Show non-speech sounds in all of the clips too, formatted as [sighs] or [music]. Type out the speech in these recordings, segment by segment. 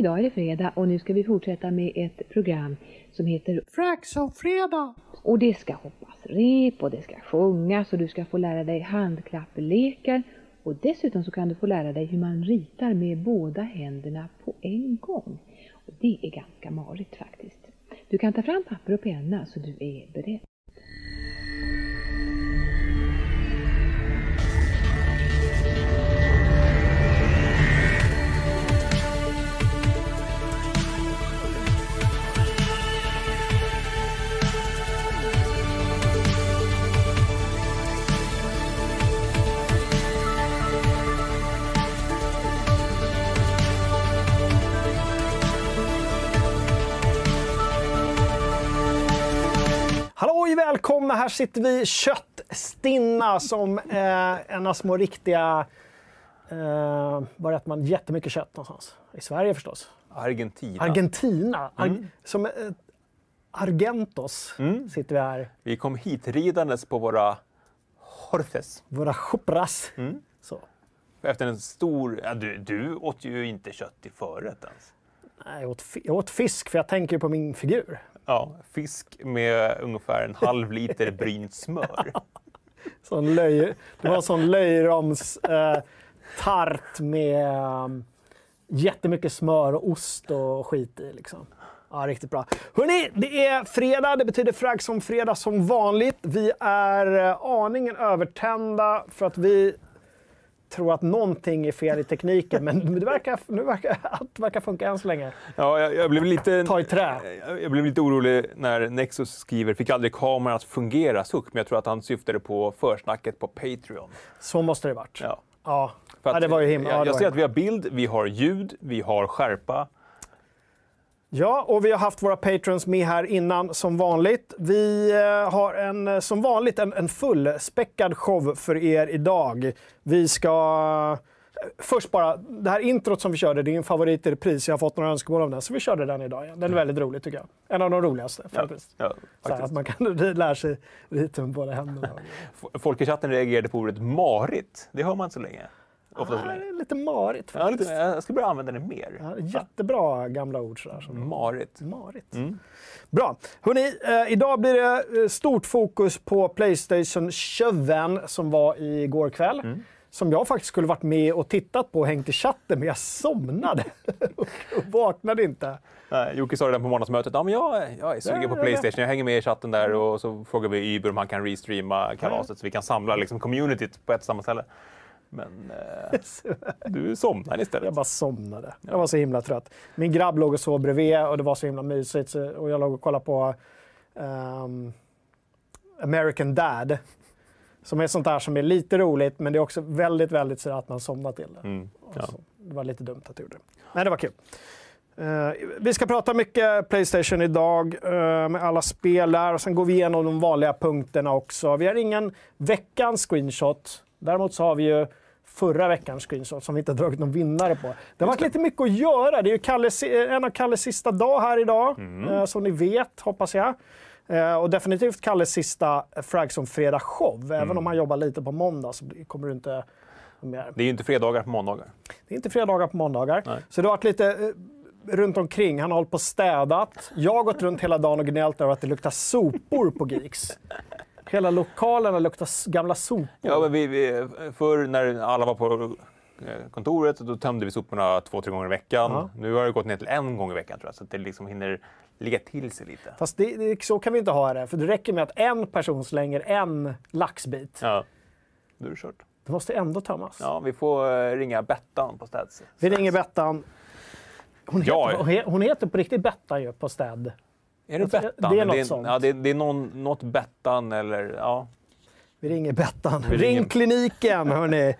idag är det fredag och nu ska vi fortsätta med ett program som heter Frax och fredag! Och det ska hoppas rep och det ska sjungas och du ska få lära dig handklapplekar och dessutom så kan du få lära dig hur man ritar med båda händerna på en gång. Och det är ganska marigt faktiskt. Du kan ta fram papper och penna så du är beredd. Sitter vi köttstinna som eh, ena små riktiga... Eh, var äter man jättemycket kött någonstans? I Sverige förstås. Argentina. Argentina. Ar Som eh, Argentos sitter vi här. Vi kom hit ridandes på våra horses. Våra chopras. Så. Efter en stor... Ja, du, du åt ju inte kött i förrätt ens. Nej, Jag åt, jag åt fisk för jag tänker på min figur. Ja, fisk med ungefär en halv liter brynt smör. [laughs] Sån löj, det var en sån löjroms eh, tart med um, jättemycket smör och ost och skit i. Liksom. Ja, riktigt bra. Hörrni, det är fredag. Det betyder fragg som fredag som vanligt. Vi är eh, aningen övertända för att vi tror att någonting är fel i tekniken. Men det verkar, nu verkar, allt verkar funka än så länge. Ja, jag, jag blev lite... Ta i trä. Jag, jag blev lite orolig när Nexus skriver “fick aldrig kameran att fungera” suck, men jag tror att han syftade på försnacket på Patreon. Så måste det varit. Ja. Ja, För ja det var ju himla... Jag, jag ser att vi har bild, vi har ljud, vi har skärpa. Ja, och vi har haft våra patrons med här innan som vanligt. Vi eh, har en, eh, som vanligt en, en fullspäckad show för er idag. Vi ska... eh, Först bara, det här introt som vi körde, det är en favorit i repris. Jag har fått några önskemål om den, så vi körde den idag igen. Den är väldigt rolig tycker jag. En av de roligaste faktiskt. Ja, Så här, att faktiskt. man kan [laughs] lära sig ritmen på båda händerna. Folk i chatten reagerade på ordet marigt. Det hör man inte så länge. Ofta Ja, det länge. är lite marigt Ja, faktiskt. lite, jag ska börja använda det mer. Ja, jättebra gamla ord sådär. Som Marigt. Marigt. Bra. Hörrni, eh, idag blir det eh, stort fokus på Playstation 20 som var igår kväll. Som jag faktiskt skulle varit med och tittat på och hängt i chatten, men jag somnade [laughs] och vaknade inte. Nej, Jocke sa redan på månadsmötet, ja, men jag, jag är sugen Ja, på ja, Playstation, jag hänger med i chatten där och så frågar vi Uber om han kan restreama kalaset så vi kan samla liksom, communityt på ett samma ställe. Men eh, [laughs] du somnade istället. Jag bara somnade. Jag var så himla trött. Min grabb låg och sov bredvid och det var så himla mysigt. Så, och jag låg och kollade på ehm, American Dad. Som är sånt där som är lite roligt, men det är också väldigt, väldigt så att man somnar till det. Mm, ja. så, det var lite dumt att jag gjorde det. Men det var kul. Eh, vi ska prata mycket Playstation idag eh, med alla spel där. Och sen går vi igenom de vanliga punkterna också. Vi har ingen veckans screenshot. Däremot så har vi ju förra veckans screenshot som vi inte har dragit någon vinnare på. Det har varit lite mycket att göra. Det är ju Kalles, en av Kalles sista dag här idag, eh, som ni vet, hoppas jag. Eh, och definitivt Kalles sista Frag som fredag show. Även om han jobbar lite på måndag så kommer du inte mer. Det är ju inte fredagar på måndagar. Det är inte fredagar på måndagar. Nej. Så det har varit lite eh, runt omkring. Han har hållit på och städat. Jag har gått runt hela dagen och gnällt över att det luktar sopor på Geeks. Hela lokalerna luktar gamla sopor. Ja, men vi, vi, förr när alla var på eh, kontoret då tömde vi soporna två, tre gånger i veckan. Ja. Nu har det gått ner till en gång i veckan tror jag, så att det liksom hinner ligga till sig lite. Fast det, det, så kan vi inte ha det. För det räcker med att en person slänger en laxbit. Ja, då är det kört. Det måste ändå tömmas. Ja, vi får eh, ringa Bettan på Städs. Vi ringer Bettan. Hon heter, Ja. hon heter på riktigt Bettan ju på städ. Är det Bettan? det är något sånt. Ja, det, det är någon, något Bettan eller ja. Vi ringer Bettan. Vi Ring ringer- kliniken, hörni.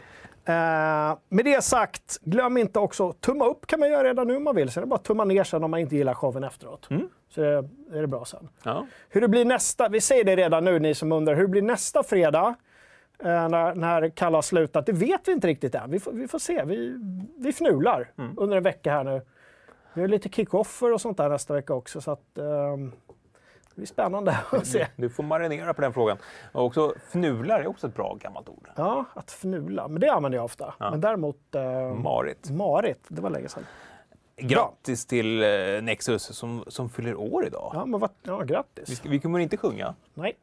Eh, med det sagt, glöm inte också tumma upp kan man göra redan nu om man vill. Sen är det bara att tumma ner sen om man inte gillar showen efteråt. Så är det, är det bra sen. ja. Hur det blir nästa, vi säger det redan nu ni som undrar, hur det blir nästa fredag eh, när, när Kalle har slutat, det vet vi inte riktigt än. Vi får, vi får se, vi, vi fnular under en vecka här nu. Vi har lite kick-offer och sånt där nästa vecka också. Så att, ehm, det blir spännande att se. Du får marinera på den frågan. Och också fnular är också ett bra gammalt ord. Ja, att fnula. Men det använder jag ofta. Men däremot... Eh, Marit. Marit, det var länge sedan. Grattis till eh, Nexus som, som fyller år idag. Ja, men vad, ja, Vi, grattis. ska, vi kommer inte sjunga. Nej.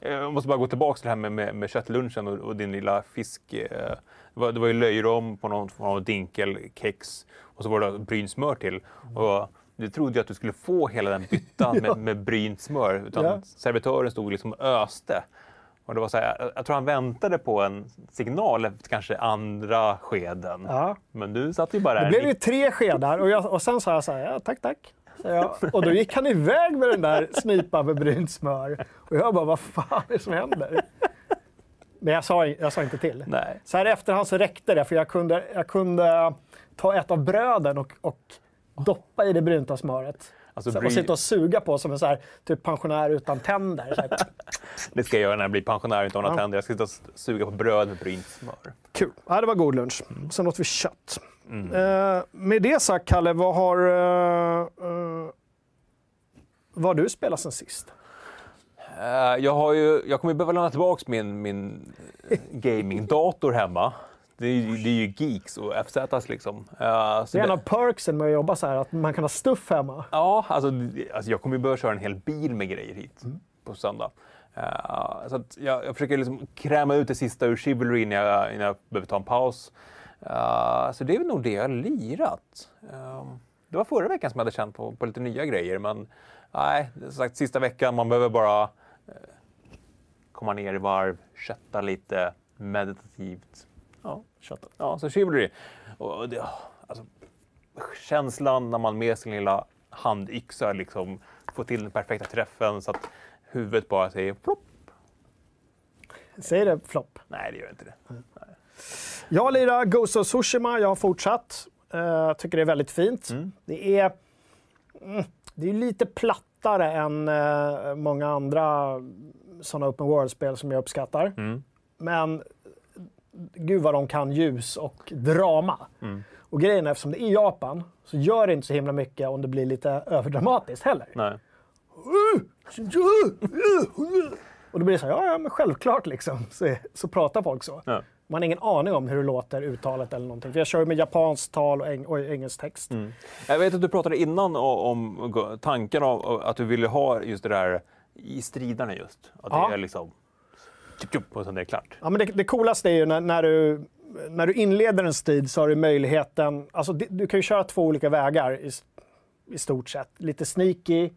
Eh, Jag måste bara gå tillbaka till det här med, med, med köttlunchen och, och din lilla fisk. eh, Det var, det var ju löjrom på någon form av dinkelkex och så var det brynt smör till. Och du trodde ju att du skulle få hela den byttan [laughs] med, med brynt smör. Utan Ja. servitören stod liksom och öste. Och det var så här, jag, tror han väntade på en signal efter kanske andra skeden. Ja. Men du satt ju bara där. Det blev ju tre skedar och, jag, och sen sa jag så här, ja, tack, tack. Jag, [laughs] och då gick han iväg med den där snipan med brynt smör. Och jag bara, vad fan är det som händer? Men jag sa, jag sa inte till. Nej. Så här i efterhand så räckte det, för jag kunde, jag kunde ta ett av bröden och, och doppa i det brynta smöret. Alltså, Så, och bry- sitta och suga på som en så här, typ pensionär utan tänder. Så här. [laughs] Det ska jag göra när jag blir pensionär några Ja. tänder. Jag ska sitta och suga på bröd med brynt smör. Kul. Ja, det var god lunch. Sen åt vi kött. Eh, med det sagt, Kalle, vad har, eh, eh, vad har du spelat sen sist? Eh, jag, har ju, jag kommer behöva lämna tillbaka min, min gamingdator hemma. Det är, ju- det är ju Geeks och FZs liksom. Så Det är en av perksen med att jobba så här, att man kan ha stuff hemma. Ja, alltså, alltså jag kommer ju behöva köra en hel bil med grejer hit på söndag. Eh, så jag, jag försöker liksom kräma ut det sista ur Chivalry innan jag, innan jag behöver ta en paus. Eh, så det är väl nog det jag har lirat. Det var förra veckan som jag hade känt på, på lite nya grejer, men nej, som sagt sista veckan, man behöver bara komma ner i varv, kötta lite meditativt. Ja, kötta. Ja, så Chivalry. Och det, alltså, känslan när man med sin lilla handyxa liksom får till den perfekta träffen så att huvudet bara säger plopp. Säger det flopp? Nej, det gör inte det. Jag lirar Ghost of Tsushima, jag har fortsatt. Uh, tycker det är väldigt fint. Det är, mm, det är lite plattare än eh, många andra sådana open world-spel som jag uppskattar. Men gud vad de kan ljus och drama. Och grejen är, eftersom det är Japan så gör det inte så himla mycket om det blir lite överdramatiskt heller. Nej. Och då blir det så här, ja, ja men självklart liksom, så, så pratar folk så. Ja. Man har ingen aning om hur det låter, uttalet eller någonting. För jag kör med japanskt tal och, eng- och engelsk text. Jag vet att du pratade innan om g- tanken av att du ville ha just det där i striderna just. Att Ja. det är liksom tjup, och sen är det klart. Ja, men det, det coolaste är ju när, när, du, när du inleder en strid så har du möjligheten, alltså du kan ju köra två olika vägar i, i stort sett. Lite sneaky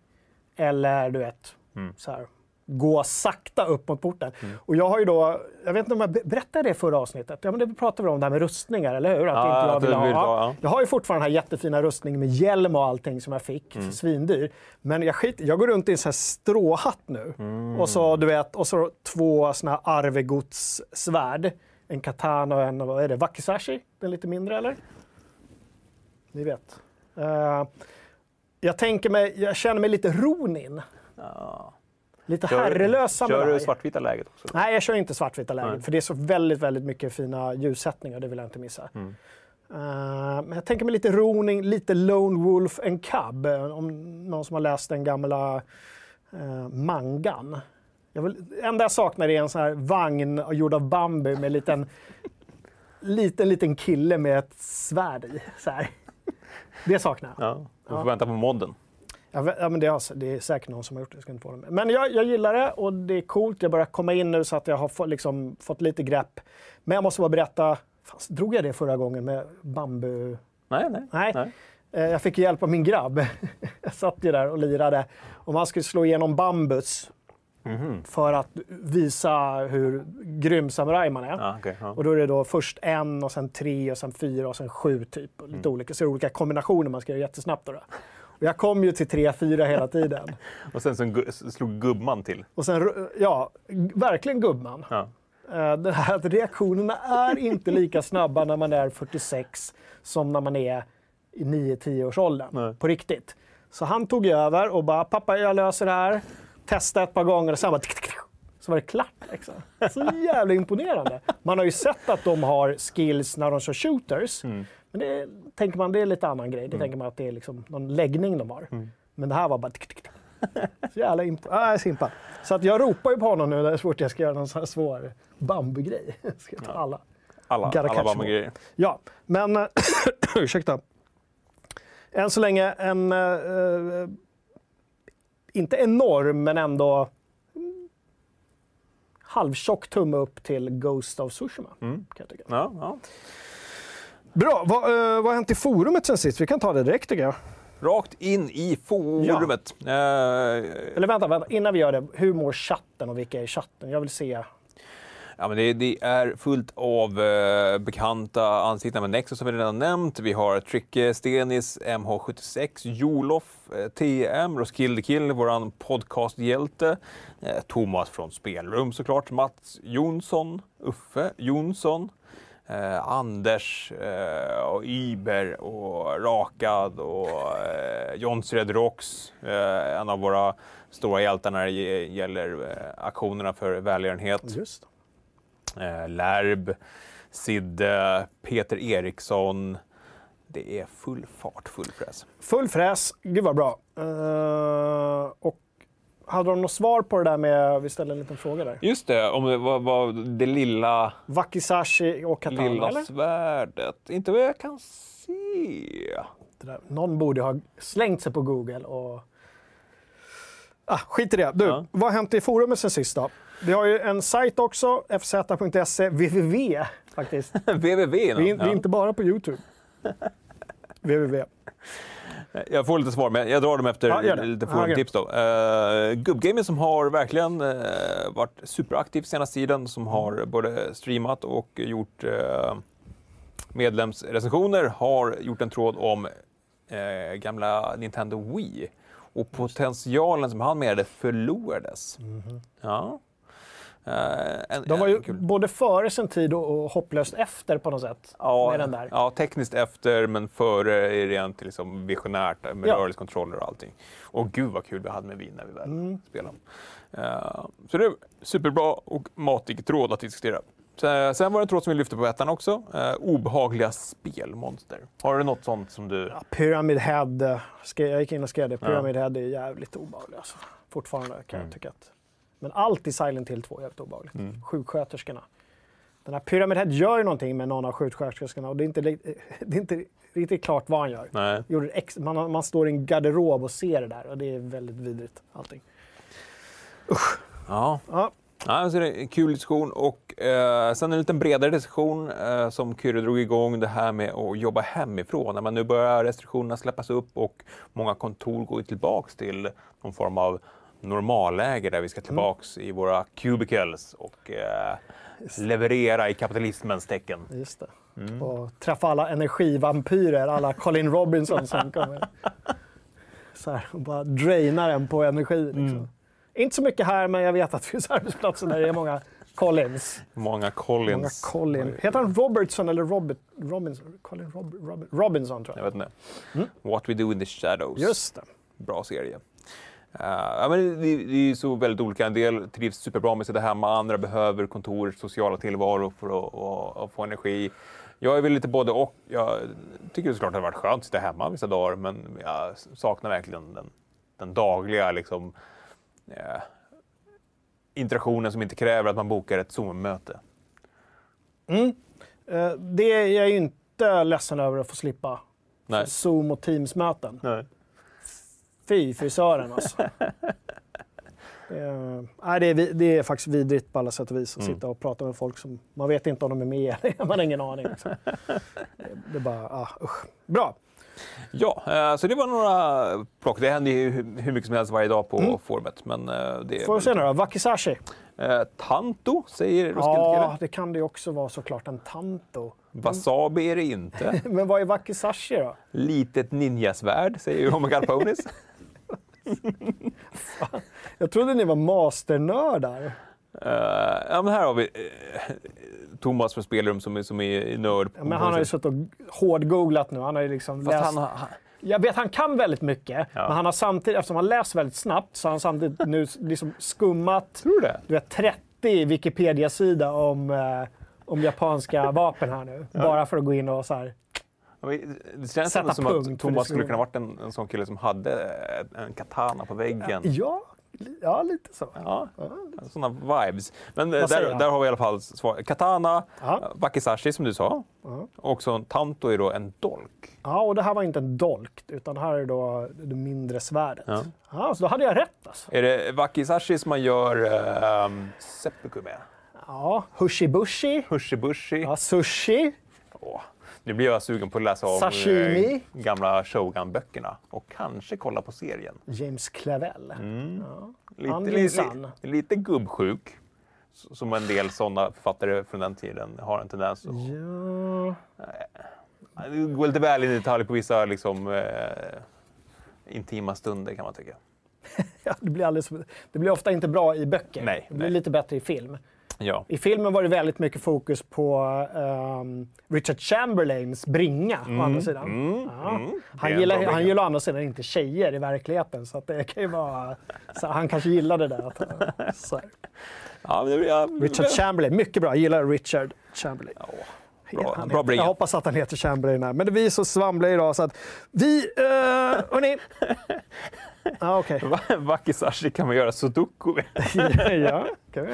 eller du vet, så här, gå sakta upp mot porten. Och jag har ju då, jag vet inte om jag be- berättade det förra avsnittet, ja, men det pratade vi om det här med rustningar, eller hur? Att Ja, inte jag vill ha. vill ha, ja. ja. Jag har ju fortfarande den här jättefina rustningen med hjälm och allting som jag fick, svindyr. Men jag, skit, jag går runt i en sån här stråhatt nu. Och så, du vet, och så två såna här arvegodssvärd. En katana och en, vad är det, wakizashi? Den lite mindre eller? Ni vet. Eh, jag tänker mig, jag känner mig lite Ronin. Lite herrelös kör samuraj. du svartvita läget också? Nej, jag kör inte svartvita läget. Nej. För det är så väldigt, väldigt mycket fina ljussättningar. Det vill jag inte missa. Mm. Eh, men jag tänker mig lite Ronin, lite Lone Wolf and Cub. eh, Om någon som har läst den gamla uh, mangan. Jag vill, enda jag saknar är en sån här vagn gjord av bambu med en liten, [laughs] liten, liten kille med ett svärd i. Så här. Det saknar jag. Ja, du får vänta på modden. Ja, men det, är, alltså- det är säkert någon som har gjort det. Jag ska inte det. Men jag, jag gillar det och det är coolt. Jag börjar komma in nu så att jag har få, liksom, fått lite grepp. Men jag måste bara berätta, fan, drog jag det förra gången med bambu? Nej, nej. Nej. Eh, Jag fick hjälp av min grabb. [laughs] jag satt ju där och lirade. Och man skulle slå igenom bambus Mhm. för att visa hur grym samuraj man är. Ja, okej, ja. Och då är det då först en och sen tre och sen fyra och sen sju typ. Lite olika, så är det olika kombinationer man ska göra jättesnabbt. Då. då. Och jag kom ju till tre, fyra hela tiden. [laughs] Och sen så gu- slog gubban till. Och sen, ja, verkligen gubbman. Ja. Eh, Det här att reaktionerna är inte lika snabba när man är 46 som när man är i 9-10 års åldern. Nej. På riktigt. Så han tog över och bara, pappa jag löser det här. Testa ett par gånger och sen bara, tick, tick, tick. så var det klart. Liksom. Så jävla imponerande. Man har ju sett att de har skills när de kör shooters. Mm. Men det tänker man, det är lite annan grej. Det tänker man att det är liksom någon läggning de har. Mm. Men det här var bara. [laughs] Så jävla imp- ah, så impad. Så att jag ropar ju på honom nu så fort jag ska göra någon sån här svår bambugrej. [laughs] Ska ta alla. Alla, alla catch var them med all. grejer. Ja, men... [coughs] ursäkta. än så länge en, eh, eh, inte enorm, men ändå mm, halvtjock tumme upp till Ghost of Tsushima. Kan jag tycka. Ja, ja. Bra, vad, eh, vad har hänt i forumet sen sist? Vi kan ta det direkt tycker jag. Rakt in i forumet. Eh, Eller vänta, vänta, innan vi gör det. Hur mår chatten och vilka är i chatten? Jag vill se. Ja, men det, det är fullt av eh, bekanta ansikten med Nexus som vi redan nämnt. Vi har Tricke, Stenis, MH76, Jolof, eh, TM, Roskilde Kill, vår podcasthjälte. Eh, Thomas från Spelrum såklart, Mats Jonsson, Uffe Jonsson. Eh, Anders eh, och Iber och Rakad och eh, Jonsred Rox, eh, en av våra stora hjältar när det gäller eh, aktionerna för välgörenhet. Just. Eh, Lärb, Sidde, Peter Eriksson. Det är full fart, full fräs. Full fräs, gud vad bra. Eh, och hade de något svar på det där med, vi ställde en liten fråga där. Just det, om det var, var det lilla, Wakizashi och Katana, lilla eller? svärdet. Inte vad jag kan se. Det där. Någon borde ha slängt sig på Google och... Ah, skit i det. Du, Ja. vad har hänt i forumet sen sist då? Vi har ju en sajt också, fz.se, www faktiskt. [laughs] www. Vi är, vi är inte bara på Youtube. [laughs] www. Jag får lite svar, men jag drar dem efter Ja, lite Ja, forumtips då. Uh, Gubbgamer som har verkligen uh, varit superaktiv senaste tiden, som har både streamat och gjort uh, medlemsrecensioner, har gjort en tråd om eh, gamla Nintendo Wii och potentialen som han menade förlorades. Ja. Eh, en-. De var ju kul- både före sin tid och, och hopplöst efter på något sätt. Ja, med den där. ja, tekniskt efter, men före är rent liksom visionärt med Ja. rörelsekontroller och allting. Och gud vad kul vi hade med vin när vi väl Mm. spelade. Eh, så det är superbra och matig tråd att diskutera. Sen var det en tråd som vi lyfte på ettan också. Uh, obehagliga spelmonster. Har du något sånt som du... Ja, Pyramid Head, eh, jag gick in och skrev det. Pyramid Head är jävligt obehaglig alltså. Fortfarande kan Mm. jag tycka att... Men allt i Silent Hill 2 är jävligt obehagligt. Mm. Sjuksköterskorna. Den här Pyramid Head gör ju någonting med någon av sjuksköterskorna och det är inte, [laughs] det är inte riktigt klart vad han gör. Nej. Man, man står i en garderob och ser det där och det är väldigt vidrigt allting. Ja. Ja, Ja, så det är en kul diskussion och eh, sen en lite bredare diskussion eh, som Kyrre drog igång det här med att jobba hemifrån. När man nu börjar restriktionerna släppas upp och många kontor går tillbaks till någon form av normalläge där vi ska tillbaks i våra cubicles och eh, leverera i kapitalismens tecken. just det. Mm. Och träffa alla energivampyrer, alla Colin Robinson som [laughs] kommer. Så här, och bara drainar en på energi. Liksom. Mm. Inte så mycket här, men jag vet att det finns arbetsplatser där det är många Collins. Många Många Collins. Colin. Heter han Robertson eller Robert, Robinson? Colin Rob, Rob, Robinson tror Jag jag. vet inte. What we do in the shadows. Just det. bra serie. Uh, ja, men det, det är ju så väldigt olika. En del trivs superbra med att sitta hemma, andra behöver kontor, sociala tillvaro för att, att, att få energi. Jag är väl lite både och. Jag tycker såklart att det har varit skönt att sitta hemma vissa dagar, men jag saknar verkligen den, den dagliga liksom, eh, interaktionen som inte kräver att man bokar ett Zoom-möte. Eh, det är jag ju inte ledsen över att få slippa. Nej. Zoom och Teams-möten. Fy frisören alltså. [laughs] Eh, nej, det, är, det är faktiskt vidrigt på alla sätt och vis att Mm. sitta och prata med folk som man vet inte om de är med eller [laughs] man har ingen aning. Liksom. [laughs] Det, är bara, ah, usch. Bra. Ja, eh, så det var några plock. Det händer ju hur mycket som helst varje dag på forumet. Men eh, det är Får vi se nu då. Wakizashi. Eh, Tanto, säger Roskilde Ja, det kan det ju också vara såklart. En tanto. Wasabi är det inte. Men vad är Wakizashi då? Litet ninjasvärd, säger Omega Ponis. Jag trodde ni var masternördar. Uh, ja, men här har vi eh, Thomas från Spelrum som är, som är nörd. Ja, men han har ju suttit och hårdgooglat nu. Han har ju liksom Fast läst... han, har- han, Jag vet han kan väldigt mycket, Ja. men han har samtidigt, eftersom han läser väldigt snabbt, så har han samtidigt nu liksom skummat tror du det? du vet, 30 Wikipedia-sida om, eh, om japanska vapen här nu. Bara för att gå in och så här. Men Det känns ändå som att Thomas skulle kunna varit en, en sån kille som hade en katana på väggen. Ja, Ja, lite så. Ja, sådana vibes. Men eh, där, där har vi i alla fall svar. Katana, eh, wakizashi som du sa. Och så en tanto är då en dolk. Ja, och det här var inte en dolk, utan här är då det mindre svärdet. Ja. Ja. så då hade jag rätt alltså. Är det wakizashi som man gör eh, seppuku med? Ja, hushi-bushi, Hushibushi. ja, sushi, Åh, nu blir jag sugen på att läsa om Sashimi. eh, gamla Shogun-böckerna och kanske kolla på serien. James Clavell. Mm. Han Lite, lite, minsann. lite gubbsjuk, som en del sådana författare från den tiden har en tendens att... Ja, Det går lite väl in i detalj på vissa liksom, eh, intima stunder kan man tycka. [laughs] ja, det, blir alldeles, det blir ofta inte bra i böcker. Nej, det blir nej. lite bättre i film. Ja. I filmen var det väldigt mycket fokus på ehm, Richard Chamberlains bringa, å andra sidan. mm, ja. mm. Han, gillar, han gillar å andra sidan inte tjejer i verkligheten, så det kan ju vara... Så han kanske gillade det. Att, [laughs] så. Ja, men ja, Richard Chamberlain, mycket bra. Jag gillar Richard Chamberlain. Ja, bra, Han bra jag hoppas att han heter Chamberlain här. Men vi är så svamliga idag så att vi... Uh, hörni! [laughs] Ja, okej. Wakizashi kan man göra sudoku med. [laughs] ja, kan vi.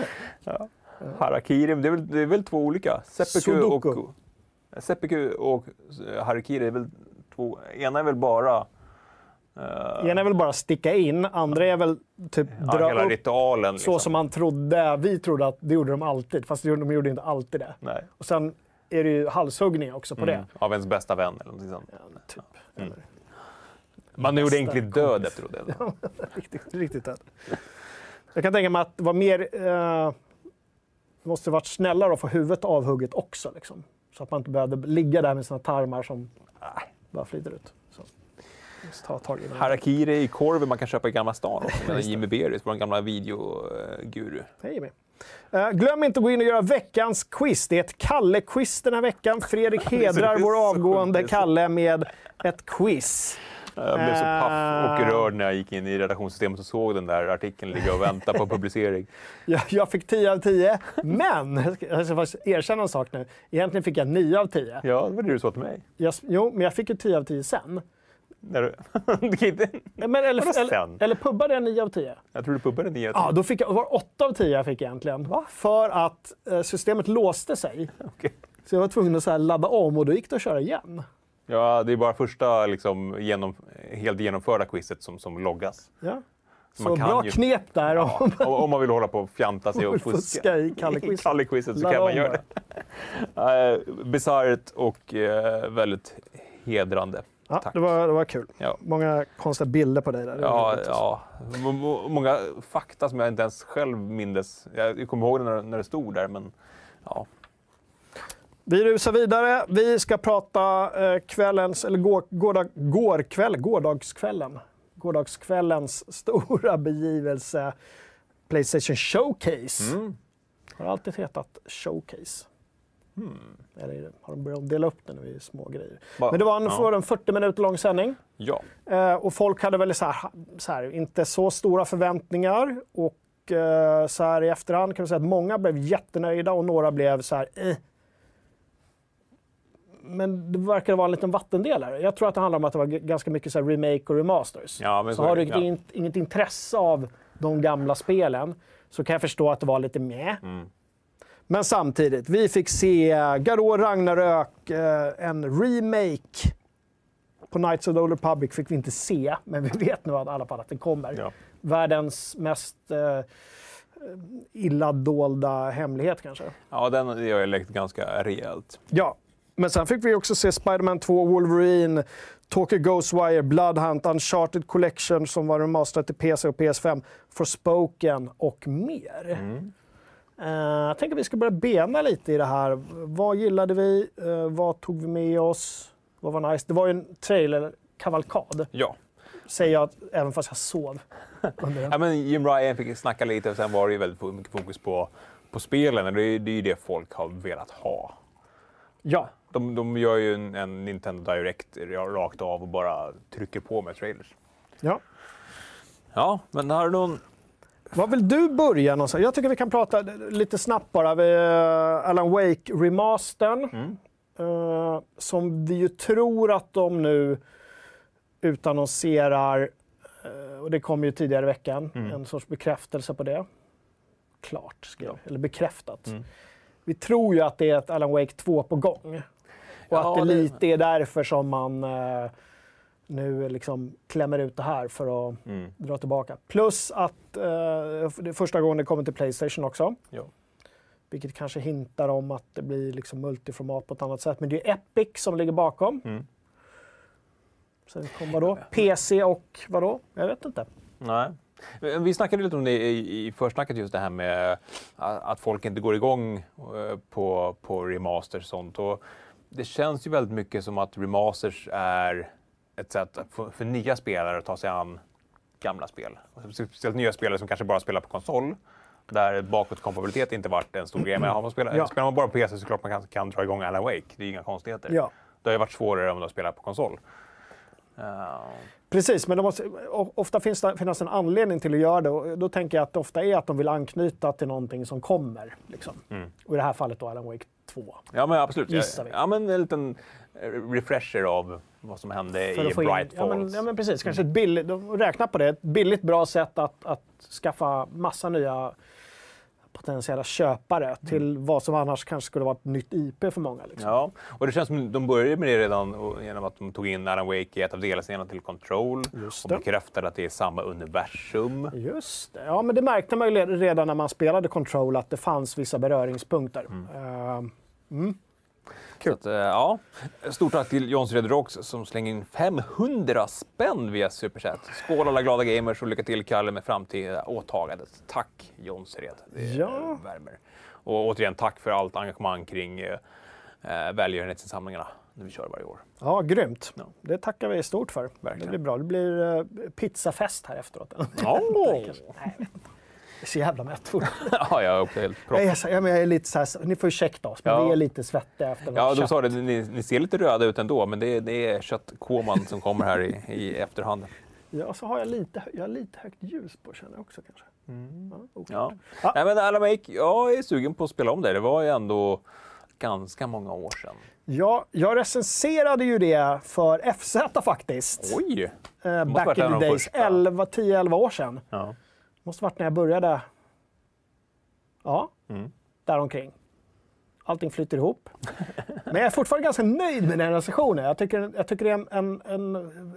Harakiri, det är väl, det är väl två olika? Seppuku och... Seppuku och eh, harakiri är väl två... Ena är väl bara... eh, Ena är väl bara sticka in, andra är väl typ ja, dra hela upp ritualen. Liksom. så som man trodde. Vi trodde att det gjorde de alltid, fast de gjorde inte alltid det. Nej. Och sen är det ju halshuggning också på Mm. det. Av ens bästa vän eller någonting sånt. Ja, typ. Mm. Eller, Man gjorde egentligen död efteråt. [laughs] riktigt, riktigt död. Jag kan tänka mig att det var mer... Det måste varit snällare att få huvudet avhugget också. Liksom. Så att man inte behövde ligga där med sina tarmar som bara flyter ut. Så. Ta tag i den. Harakiri i korven man kan köpa i Gamla stan också, [laughs] med Jimmy Beris, vår gamla videoguru. Hej Jimmy. Eh, glöm inte att gå in och göra veckans quiz. Det är ett Kalle-quiz den här veckan. Fredrik [laughs] hedrar vår avgående Kalle med ett quiz. Jag blev så paff och Eh. rörd när jag gick in i redaktionssystemet och såg den där artikeln ligga och vänta på publicering. [laughs] Jag, jag fick 10 av 10, men jag ska, faktiskt erkänna en sak nu. Egentligen fick jag 9 av 10. Ja, det var det du sa till mig. Jag, jo, men jag fick ju 10 av 10 sen. När du... [laughs] Men, eller, eller, eller pubbade jag 9 av 10? Jag tror du pubbade nio. Ja, då fick jag, det var 8 av 10 jag fick egentligen. För att eh, systemet låste sig. [laughs] Okej. Så jag var tvungen att så ladda om och då gick det att köra igen. Ja, det är bara första liksom, genom, helt genomförda quizet som, som loggas. Ja. Så Så bra ju- knep där. Ja, om- om, om man vill hålla på och fjanta sig och fuska, fuska i Kalle-quizet. Så kan man göra det. Uh, Bisarrt och eh, väldigt hedrande. Ja, Tack. det, var, det var kul. Ja. Många konstiga bilder på dig där. Ja, ja. Många fakta som jag inte ens själv mindes. Jag kommer ihåg när, när det stod där, men ja. Vi rusar vidare. Vi ska prata eh, kvällens, eller går, gårdagskvällen. Gårdagskvällens [laughs] stora begivelse Playstation Showcase. Mm. Har alltid hetat Showcase. Eller har de börjat dela upp det nu i små grejer. Va- Men det var en, ja. en 40 minuter lång sändning. Ja. Eh, och folk hade väl så här, så här, inte så stora förväntningar. Och eh, så här i efterhand kan vi säga att många blev jättenöjda och några blev så här, eh. Men det verkar vara en liten vattendelare. Jag tror att det handlar om att det var ganska mycket så här remake och remasters. Ja, så så har du ja. inget, inget intresse av de gamla spelen så kan jag förstå att det var lite med. Mm. Men samtidigt, vi fick se Garou Ragnarök, eh, en remake. På Knights of the Old Republic fick vi inte se, men vi [laughs] vet nu i alla fall att den kommer. Ja. Världens mest eh, illa dolda hemlighet kanske. ja, den har jag läckt ganska rejält. Ja, men sen fick vi också se Spider-Man 2, Wolverine, Tokyo Ghostwire, Bloodhunt, Uncharted Collection som var remasterat till PC och PS5, Forspoken och mer. Mm. Eh, jag tänker att vi ska börja bena lite i det här. Vad gillade vi? Eh, vad tog vi med oss? Vad var nice? Det var ju en trailer-kavalkad, Ja. säger jag även fast jag sov ja, men Jim Ryan fick snacka lite och sen var det ju väldigt mycket fokus på, på spelen. Det är, det är ju det folk har velat ha. Ja, De, de gör ju en, en Nintendo Direct rakt av och bara trycker på med trailers. ja. Ja, men har du någon... Vad vill du börja någonstans? Jag tycker vi kan prata lite snabbt bara. Vi, eh, Alan Wake remastern. Mm. eh, som vi ju tror att de nu utannonserar eh, och det kom ju tidigare i veckan, Mm. en sorts bekräftelse på det. Klart, skrev Ja. eller bekräftat. Mm. Vi tror ju att det är ett Alan Wake 2 på gång. Och Ja, att det, det- lite är därför som man eh, nu liksom klämmer ut det här för att Mm. dra tillbaka. Plus att eh, det är första gången det kommer till Playstation också. Ja. Vilket kanske hintar om att det blir liksom multiformat på ett annat sätt. Men det är Epic som ligger bakom. Mm. Sen kom vadå? PC och vadå? Jag vet inte. Nej. Men Vi snackade lite om det i, försnacket, just det här med att att folk inte går igång eh, på, på remasters och sånt. Och det känns ju väldigt mycket som att remasters är ett sätt för, för nya spelare att ta sig an gamla spel. Speciellt nya spelare som kanske bara spelar på konsol. Där bakåtkompatibilitet inte varit en stor grej. Men har man spelat, Ja. spelar man bara på PC så klart man kan, kan dra igång Alan Wake. Det är inga konstigheter. Ja. Det har ju varit svårare om du har spelat på konsol. Eh, Precis, men måste, ofta finns det finnas en anledning till att göra det. Och då tänker jag att det ofta är att de vill anknyta till någonting som kommer. Liksom. Mm. Och i det här fallet då Alan Wake 2. Ja, men absolut. Gissar vi. Ja, men en liten eh, refresher av vad som hände För i få in- Bright ja, men, Falls. ja men precis, kanske ett billigt, de räknar på det, ett billigt bra sätt att, att skaffa massa nya potentiella köpare till vad som annars kanske skulle vara ett nytt IP för många. Liksom. Ja, och det känns som de började med det redan och- genom att de tog in Alan Wake i ett av DLC:na till Control Just och det. bekräftade att det är samma universum. Just det. Ja, men det märkte man ju redan när man spelade Control att det fanns vissa beröringspunkter. Ehm, Så att, eh, ja. Stort tack till John Red Rocks som slänger in 500 spänn via Superchat. Skål alla glada gamers och lycka till Kalle med framtida åtagandet. Tack John Red. Det Ja. värmer. Och återigen tack för allt engagemang kring eh, eh, välgörenhetsinsamlingarna när vi kör varje år. Ja, grymt. Ja. Det tackar vi stort för. Det Verkligen. blir bra. Det blir eh, pizzafest här efteråt. Ja, [laughs] Nej, är så jävla mätt [laughs] fortfarande. ja jag är också helt propp. jag, är jag är lite så här, Ni får ursäkta oss, men Ja. vi är lite svettiga efter Ja, de sa det. Ni, ni ser lite röda ut ändå, men det, det är köttkoman som kommer här i, i efterhand. Ja, så har jag lite, jag har lite högt ljus på känner jag också kanske. Ja, oklart. Ja. Ja. Nej, men Alan Wake, jag är sugen på att spela om det. Det var ju ändå ganska många år sedan. Ja, jag recenserade ju det för FZ faktiskt. Oj! Eh, back in the days. första. 11, 10-11 år sedan. Ja. Måste varit när jag började. Ja, Mm. däromkring. Allting flyter ihop. Men jag är fortfarande ganska nöjd med den recensionen. Jag tycker, jag tycker det är en, en, en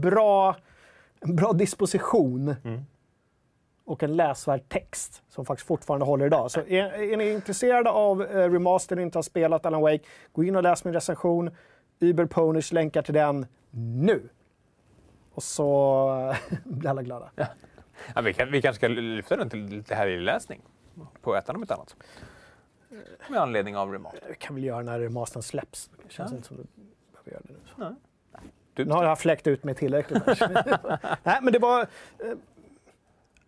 bra, en bra disposition. Mm. Och en läsvärd text som faktiskt fortfarande håller idag. Så är, är ni intresserade av eh, remastern och inte har spelat Alan Wake, gå in och läs min recension. Uber Ponish länkar till den nu. Och så [laughs] blir alla glada. Ja, vi, kan, vi kanske ska lyfta den till lite här i läsning på ettan om inte annat. Med anledning av remaster. Vi kan väl göra när remastern släpps. Det känns Ja. inte som du behöver göra det nu. Nej. Du, Nu har jag fläckt ut mig tillräckligt. [laughs] Nej, men det var... eh,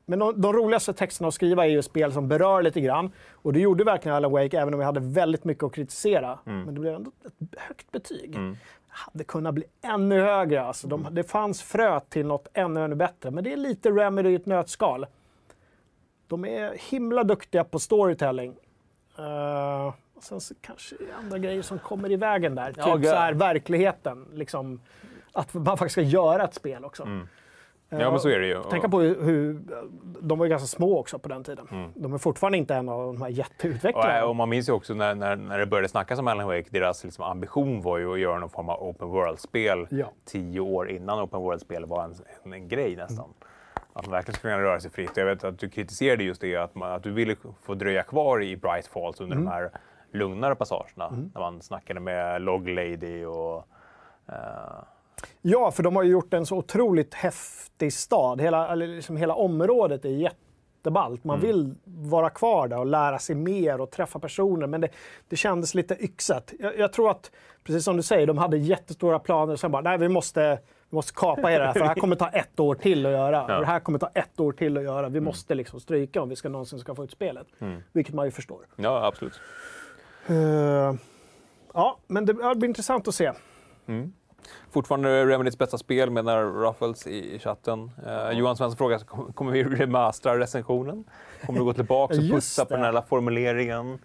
Men de, de roligaste texterna att skriva är ju spel som berör lite grann. Och det gjorde verkligen Alan Wake, även om jag hade väldigt mycket att kritisera. Men det blev ändå ett högt betyg. Mm. Hade kunnat bli ännu högre. Alltså, de, det fanns frö till något ännu, ännu bättre. Men det är lite Remedy i ett nötskal. De är himla duktiga på storytelling. Eh, och sen så kanske andra grejer som kommer i vägen där. Ja, typ så här, verkligheten. Liksom, att man faktiskt ska göra ett spel också. Mm. Eh, Ja, men så är det ju. Tänka på hur. De var ju ganska små också på den tiden. Mm. De är fortfarande inte en av de här Och, jätteutvecklarna. äh, och man minns ju också när, när, när det började snackas om Alan Wake, deras liksom ambition var ju att göra någon form av open world-spel Ja. tio år innan open world-spel var en, en, en grej nästan. Mm. Att man verkligen skulle kunna röra sig fritt. Jag vet att du kritiserade just det, att, man, att du ville få dröja kvar i Bright Falls under Mm. de här lugnare passagerna. När man snackade med Log Lady och... eh, Ja, för de har ju gjort en så otroligt häftig stad. Hela, liksom hela området är jätteballt. Man vill vara kvar där och lära sig mer och träffa personer. Men det, det kändes lite yxat. Jag, jag tror att, precis som du säger, de hade jättestora planer och sen bara, nej vi måste, vi måste kapa er här för det här kommer ta ett år till att göra. Och det här kommer ta ett år till att göra. Vi måste liksom stryka om vi ska någonsin ska få ut spelet. Vilket man ju förstår. ja, absolut. Eh, ja, men det, ja, det blir intressant att se. Fortfarande Remedys bästa spel menar Ruffles i, i chatten. Eh, Johan Svensson frågar, kom- kommer vi remastera recensionen? Kommer du gå tillbaka [laughs] och putsa på den här formuleringen?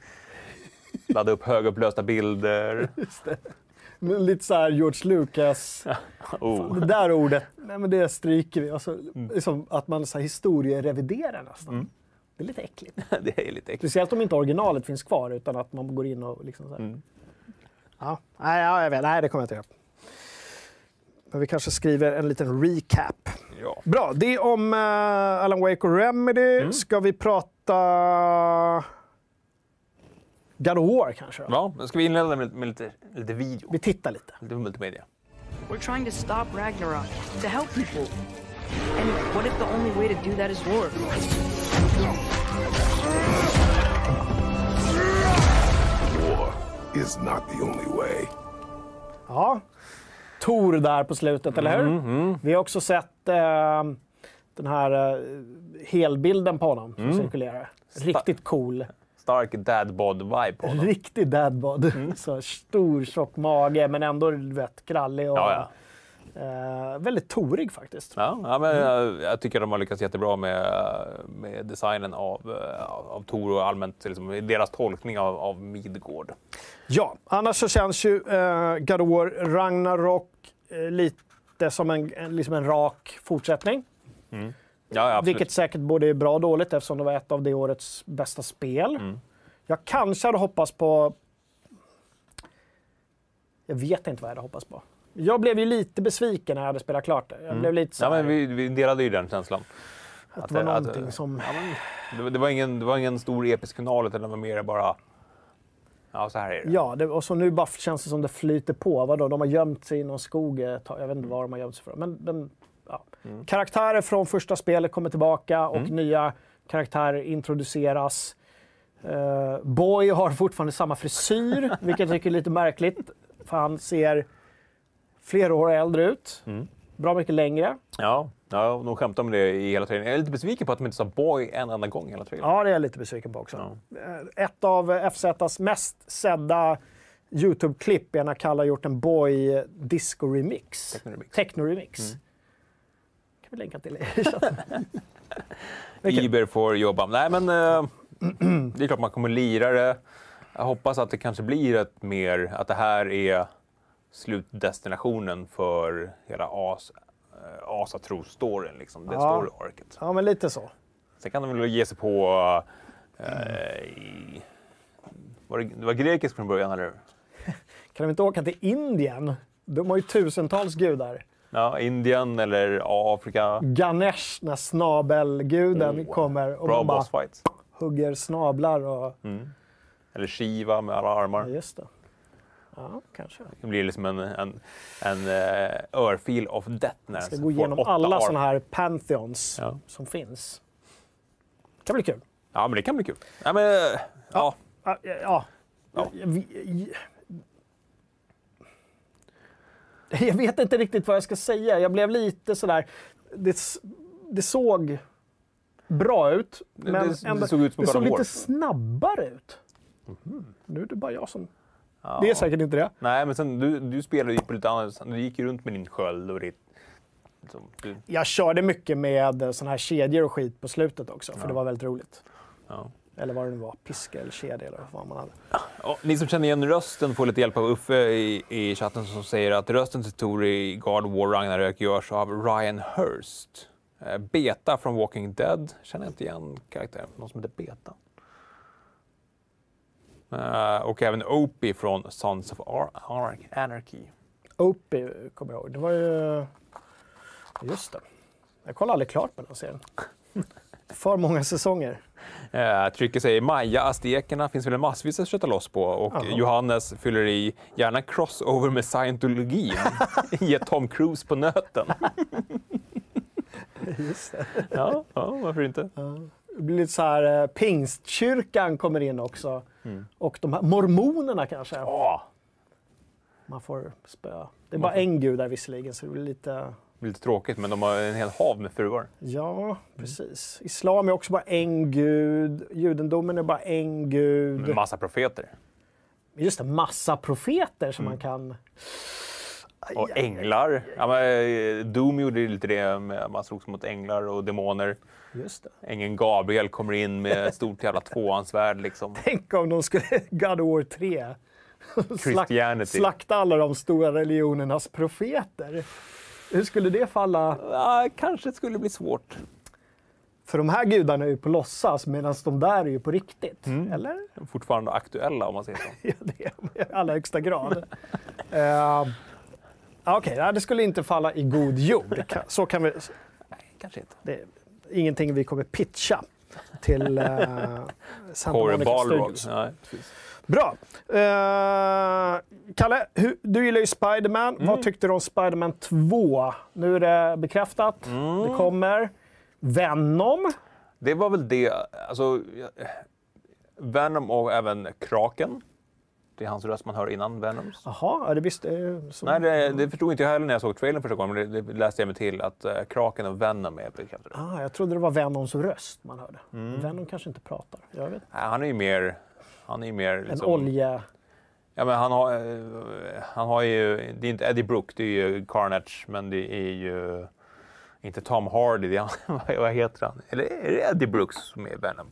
Ladda upp högupplösta bilder. [laughs] Lite så här George Lucas. [laughs] Oh. Det där ordet, nej men det stryker vi. Alltså, Mm. liksom att man så här historiereviderar nästan. Det är lite äckligt. det är lite äckligt. Speciellt om inte originalet finns kvar utan att man går in och liksom så här. Mm. Ja, nej, ja, jag vet. nej, det kommer jag inte göra. Men vi kanske skriver en liten recap. Ja. Bra, det är om uh, Alan Wake och Remedy. Mm. Ska vi prata God of War kanske? Då? ja, då ska vi inleda med, med lite, lite video. Vi tittar lite. Lite multimedia. We're trying to stop Ragnarok, to help people. And what if the only way to do that is war? War is not the only way. Ja, Tor där på slutet, eller hur? Mm, Vi har också sett eh, den här eh, helbilden på honom Mm. som cirkulerar. Riktigt cool. Stark dadbod-vibe på honom. Riktig dadbod. Mm. [laughs] Så stor, tjock mage, men ändå vet, krallig och Ja, Eh, väldigt torig faktiskt. Ja, ja, men jag, jag tycker de har lyckats jättebra med, med designen av, eh, av, Tor och allmänt liksom, deras tolkning av, av Midgård. Ja, annars så känns ju eh, War Ragnarok lite som en, liksom en rak fortsättning. Ja, ja, absolut. Vilket säkert både är bra och dåligt eftersom det var ett av det årets bästa spel. Mm. Jag kanske hade hoppats på... Jag vet inte vad jag hade hoppats på. Jag blev ju lite besviken när jag hade spelat klart det. Jag blev lite så Mm. Ja, här, men vi, vi delade ju den känslan. att att det var det- att- någonting som... Det, var- det, var ingen, det var ingen stor episk final, utan det var mer bara... Ja, så här är det. Ja, det, och så nu bara känns det som det flyter på. Vadå? De har gömt sig i någon skog tag. Jag vet inte var de har gömt sig för. Men, men ja. Mm. Karaktärer från första spelet kommer tillbaka och nya karaktärer introduceras. Eh, Boy har fortfarande samma frisyr, [laughs] vilket jag tycker är lite märkligt. För han ser flera år äldre ut. Mm. Bra mycket längre. Ja, ja de skämtar om det i hela trailern. Jag är lite besviken på att de inte sa boy en enda gång i hela trailern. Ja, det är jag lite besviken på också. Eh, Ett av FZs mest sedda YouTube-klipp är när Kalle har gjort en Boy Disco-remix. Techno-remix. Techno-remix. Mm. kan vi länka till i chatten. [laughs] Iber får jobba. Nej, men eh, [clears throat] det är klart man kommer lira det. Jag hoppas att det kanske blir ett mer, att det här är slutdestinationen för hela As, Asatro-storyn, liksom. det Ja. story-arket. Ja, men lite så. Sen kan de väl ge sig på... Eh, i, var det, det var grekiskt från början, eller? [laughs] Kan de inte åka till Indien? De har ju tusentals gudar. Ja, Indien eller Afrika. Ganesh, när snabelguden Oh, kommer och Bra bara hugger snablar. Och... Eller Shiva med alla armar. Ja, just det. Ja, kanske. Det blir liksom en, en, en uh, örfil of death när Jag ska gå igenom alla sådana här pantheons Ja. som finns. Det kan bli kul. Ja, men det kan bli kul. Ja, men, eh, ja. Ja, ja. Ja. [laughs] Jag, vet inte riktigt vad jag ska säga. Jag blev lite sådär... Det, det såg bra ut, men det- det såg ut som det såg lite snabbare ut. Mhm. Nu är det bara jag som... Ja. Det är säkert inte det. Nej, men sen, du, du spelade ju på lite annat Du gick ju runt med din sköld och ditt... Liksom, du, Jag körde mycket med såna här kedjor och skit på slutet också, för det var väldigt roligt. ja. Eller vad det nu var, piska eller kedja eller vad man hade. Ja, ni som känner igen rösten får lite hjälp av Uffe i, i chatten som säger att rösten till Tor i God of War Ragnarök görs av Ryan Hurst. Eh, Beta från Walking Dead känner jag inte igen karaktären. Någon som heter Beta. Eh, och även Opie från Sons of Ar- Ar- Anarchy. Opie kommer jag ihåg. Det var ju... Just det. Jag kollade aldrig klart på den serien. [laughs] För många säsonger. Eh, Trycker säger Maja, aztekerna finns väl massvis att köta loss på. Och Jaha. Johannes fyller i gärna crossover med scientologin. [laughs] Ge Tom Cruise på nöten. [laughs] Just det. ja, ja, varför inte? Det blir lite så här, eh, pingstkyrkan kommer in också. Och de här mormonerna kanske. Ja, Man får spöa. Det är bara en gud där visserligen, så det blir lite... det lite tråkigt, men de har en hel hav med fruar. Ja, precis. Islam är också bara en gud. Judendomen är bara en gud. Med massa profeter. Just det, massa profeter som man kan... Och änglar. Ja, men, eh, Doom gjorde lite det, med, man slogs mot änglar och demoner. Just det. Ängeln Gabriel kommer in med ett stort jävla [laughs] tvåansvärd liksom. Tänk om de skulle... [laughs] God of War 3. Christianity. slakta alla de stora religionernas profeter. Hur skulle det falla? Ja, kanske skulle bli svårt. För de här gudarna är ju på låtsas medan de där är ju på riktigt. Mm. Eller? Fortfarande aktuella om man säger så. [laughs] Ja, det är i allra högsta grad. uh, Okej, okay, det skulle inte falla i god jord. [laughs] Så kan vi... Nej, kanske inte. Det är ingenting vi kommer pitcha till uh, Santa Monica. Studios. Nej, precis. Bra. Eh, Kalle, du gillar ju Spiderman. Mm. Vad tyckte du om Spiderman 2? Nu är det bekräftat. Mm. Det kommer. Venom. Det var väl det. Alltså, Venom och även Kraken. Det är hans röst man hör innan Venoms. Jaha, ja, det visste jag. Så- Nej, det, det förstod inte jag heller när jag såg trailern första gången, men det, det läste jag mig till att uh, Kraken och Venom är bekräftade. Ah, jag trodde det var Venoms röst man hörde. Mm. Venom kanske inte pratar. Jag vet. Nej, han är ju mer... Han är ju mer En liksom, olje... Ja, men han har, eh, han har ju... Det är inte Eddie Brook, det är ju Carnage, men det är ju inte Tom Hardy. Det är, han- [laughs] vad heter han? Eller är det Eddie Brooks som är Venom?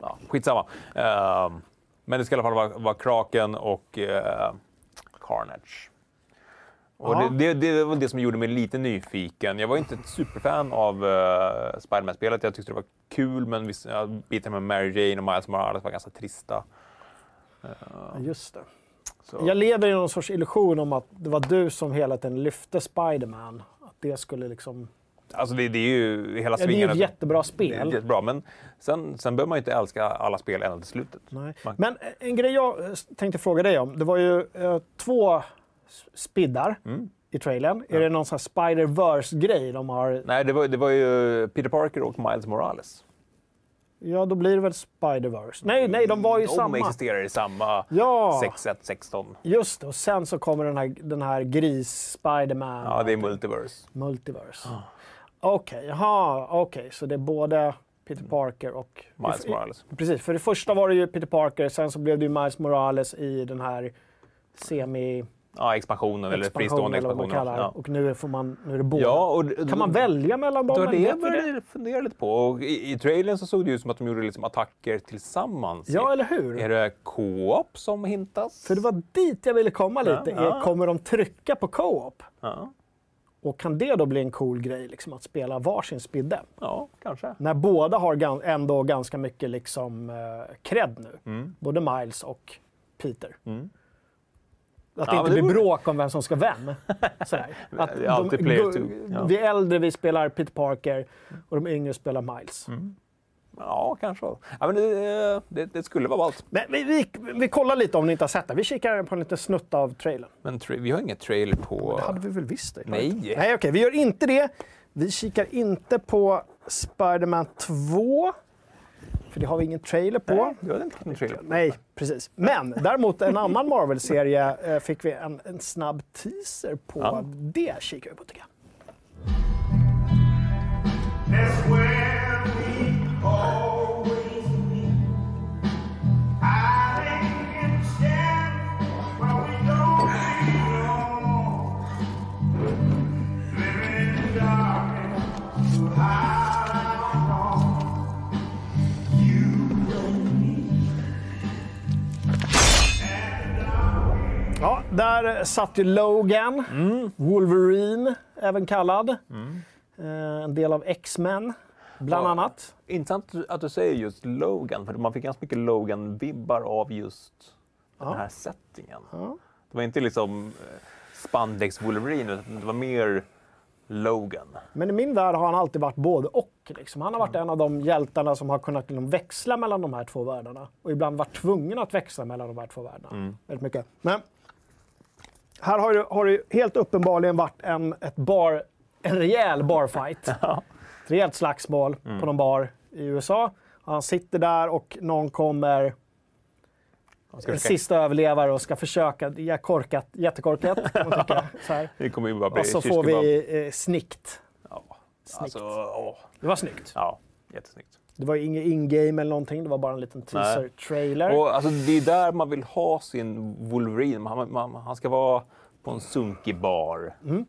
Ja, skitsamma. Ehm, men det ska i alla fall vara, vara Kraken och eh, Carnage. Och det, det, det var det som gjorde mig lite nyfiken. Jag var inte ett superfan av uh, Spiderman-spelet. Jag tyckte det var kul, men vissa bitar med Mary Jane och Miles Morales var ganska trista. Ja, just det. Så. Jag lever i någon sorts illusion om att det var du som hela tiden lyfte Spiderman. Att det skulle liksom... Alltså det, det är ju hela Ja, det är ju svingen. ett jättebra Det spel. jättebra, men sen, sen behöver man ju inte älska alla spel ända till slutet. Nej. Men en grej jag eh, tänkte fråga dig om. Det var ju eh, två spiddar Mm. i trailern. Är det någon sån Spider-Verse-grej de har? Nej, det var, det var ju Peter Parker och Miles Morales. Ja, då blir det väl Spider-Verse. Nej, nej, de var ju De samma. existerar i samma Ja, 6-1-16. just det. Och sen så kommer den här, den här gris-Spiderman. Ja, det är multiverse. Multiverse. Okej, jaha, okej. Så det är både Peter Parker och... Miles Morales. Precis, för det första var det ju Peter Parker, sen så blev det ju Miles Morales i den här semi Ja, expansionen eller fristående expansionen. kallar. Ja. Och nu, får man, nu är det båda. Ja, och, Kan man välja mellan dem? Det var det jag började fundera lite på. Och i, I trailern så såg det ut som att de gjorde liksom attacker tillsammans. Ja, eller hur? Är det co-op som hintas? För det var dit jag ville komma lite. Ja, ja. Kommer de trycka på co-op? Ja, Och kan det då bli en cool grej, liksom, att spela varsin spidde? ja kanske. När båda har ändå ganska mycket liksom, eh, cred nu. Mm. Både Miles och Peter. Att Ja, det inte det blir bråk om vem som ska vem. [laughs] Sådär. Att two. Ja. Vi äldre vi spelar Peter Parker och de yngre spelar Miles. Mm. Ja, kanske. Ja, men det, det, det skulle vara ballt. Men vi, vi, vi kollar lite om ni inte har sett det. Vi kikar på en liten snutt av trailern. Men tra- vi har inget trailer på... Det hade vi väl visst? Det, Nej. Nej, okej. Vi gör inte det. Vi kikar inte på Spider-Man 2. För det har vi ingen trailer på. Nej, har inte någon trailer. Nej, precis. Men däremot en annan Marvel-serie eh, fick vi en, en snabb teaser på. Ja. Det kikar vi på tycker jag. Där satt ju Logan, Wolverine även kallad. Eh, en del av X-Men, bland Ja. annat. Intressant att du- säger just Logan, för man fick ganska mycket Logan-vibbar av just den här settingen. Det var inte liksom eh, spandex Wolverine, utan det var mer Logan. Men i min värld har han alltid varit både och. Liksom. Han har varit en av de hjältarna som har kunnat liksom, växla mellan de här två världarna. Och ibland varit tvungen att växla mellan de här två världarna. Väldigt mycket. Men här har det, har det helt uppenbarligen varit en, ett bar, en rejäl barfight. [laughs] Ett rejält slagsmål på någon bar i USA. Han sitter där och någon kommer, en sista överlevare och ska försöka, är korkat, jättekorkat kan man tycka. [laughs] Så här. Det kommer ju bara bli Och så får vi eh, snikt. Ja. Alltså. Det var snyggt. Ja, jättesnyggt. Det var inget in-game eller någonting, det var bara en liten teaser-trailer. Och alltså, det är där man vill ha sin Wolverine. Han, man, han ska vara på en sunkig bar. Mm.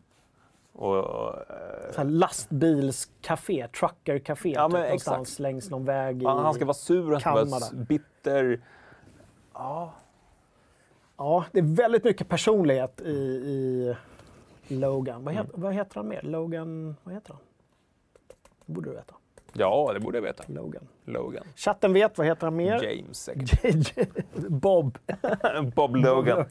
Och, eh, Så här lastbilscafé, truckercafé Ja, typ, någonstans längs någon väg i... han, han ska vara sur, han ska vara bitter. Ja. Ja, det är väldigt mycket personlighet i, i Logan. Vad, het, vad heter han mer? Logan... Vad heter han? Det borde du veta. Ja, det borde jag veta. Logan. Logan. Chatten vet, vad heter han mer? James säkert. [laughs] Bob. [laughs] Bob Logan.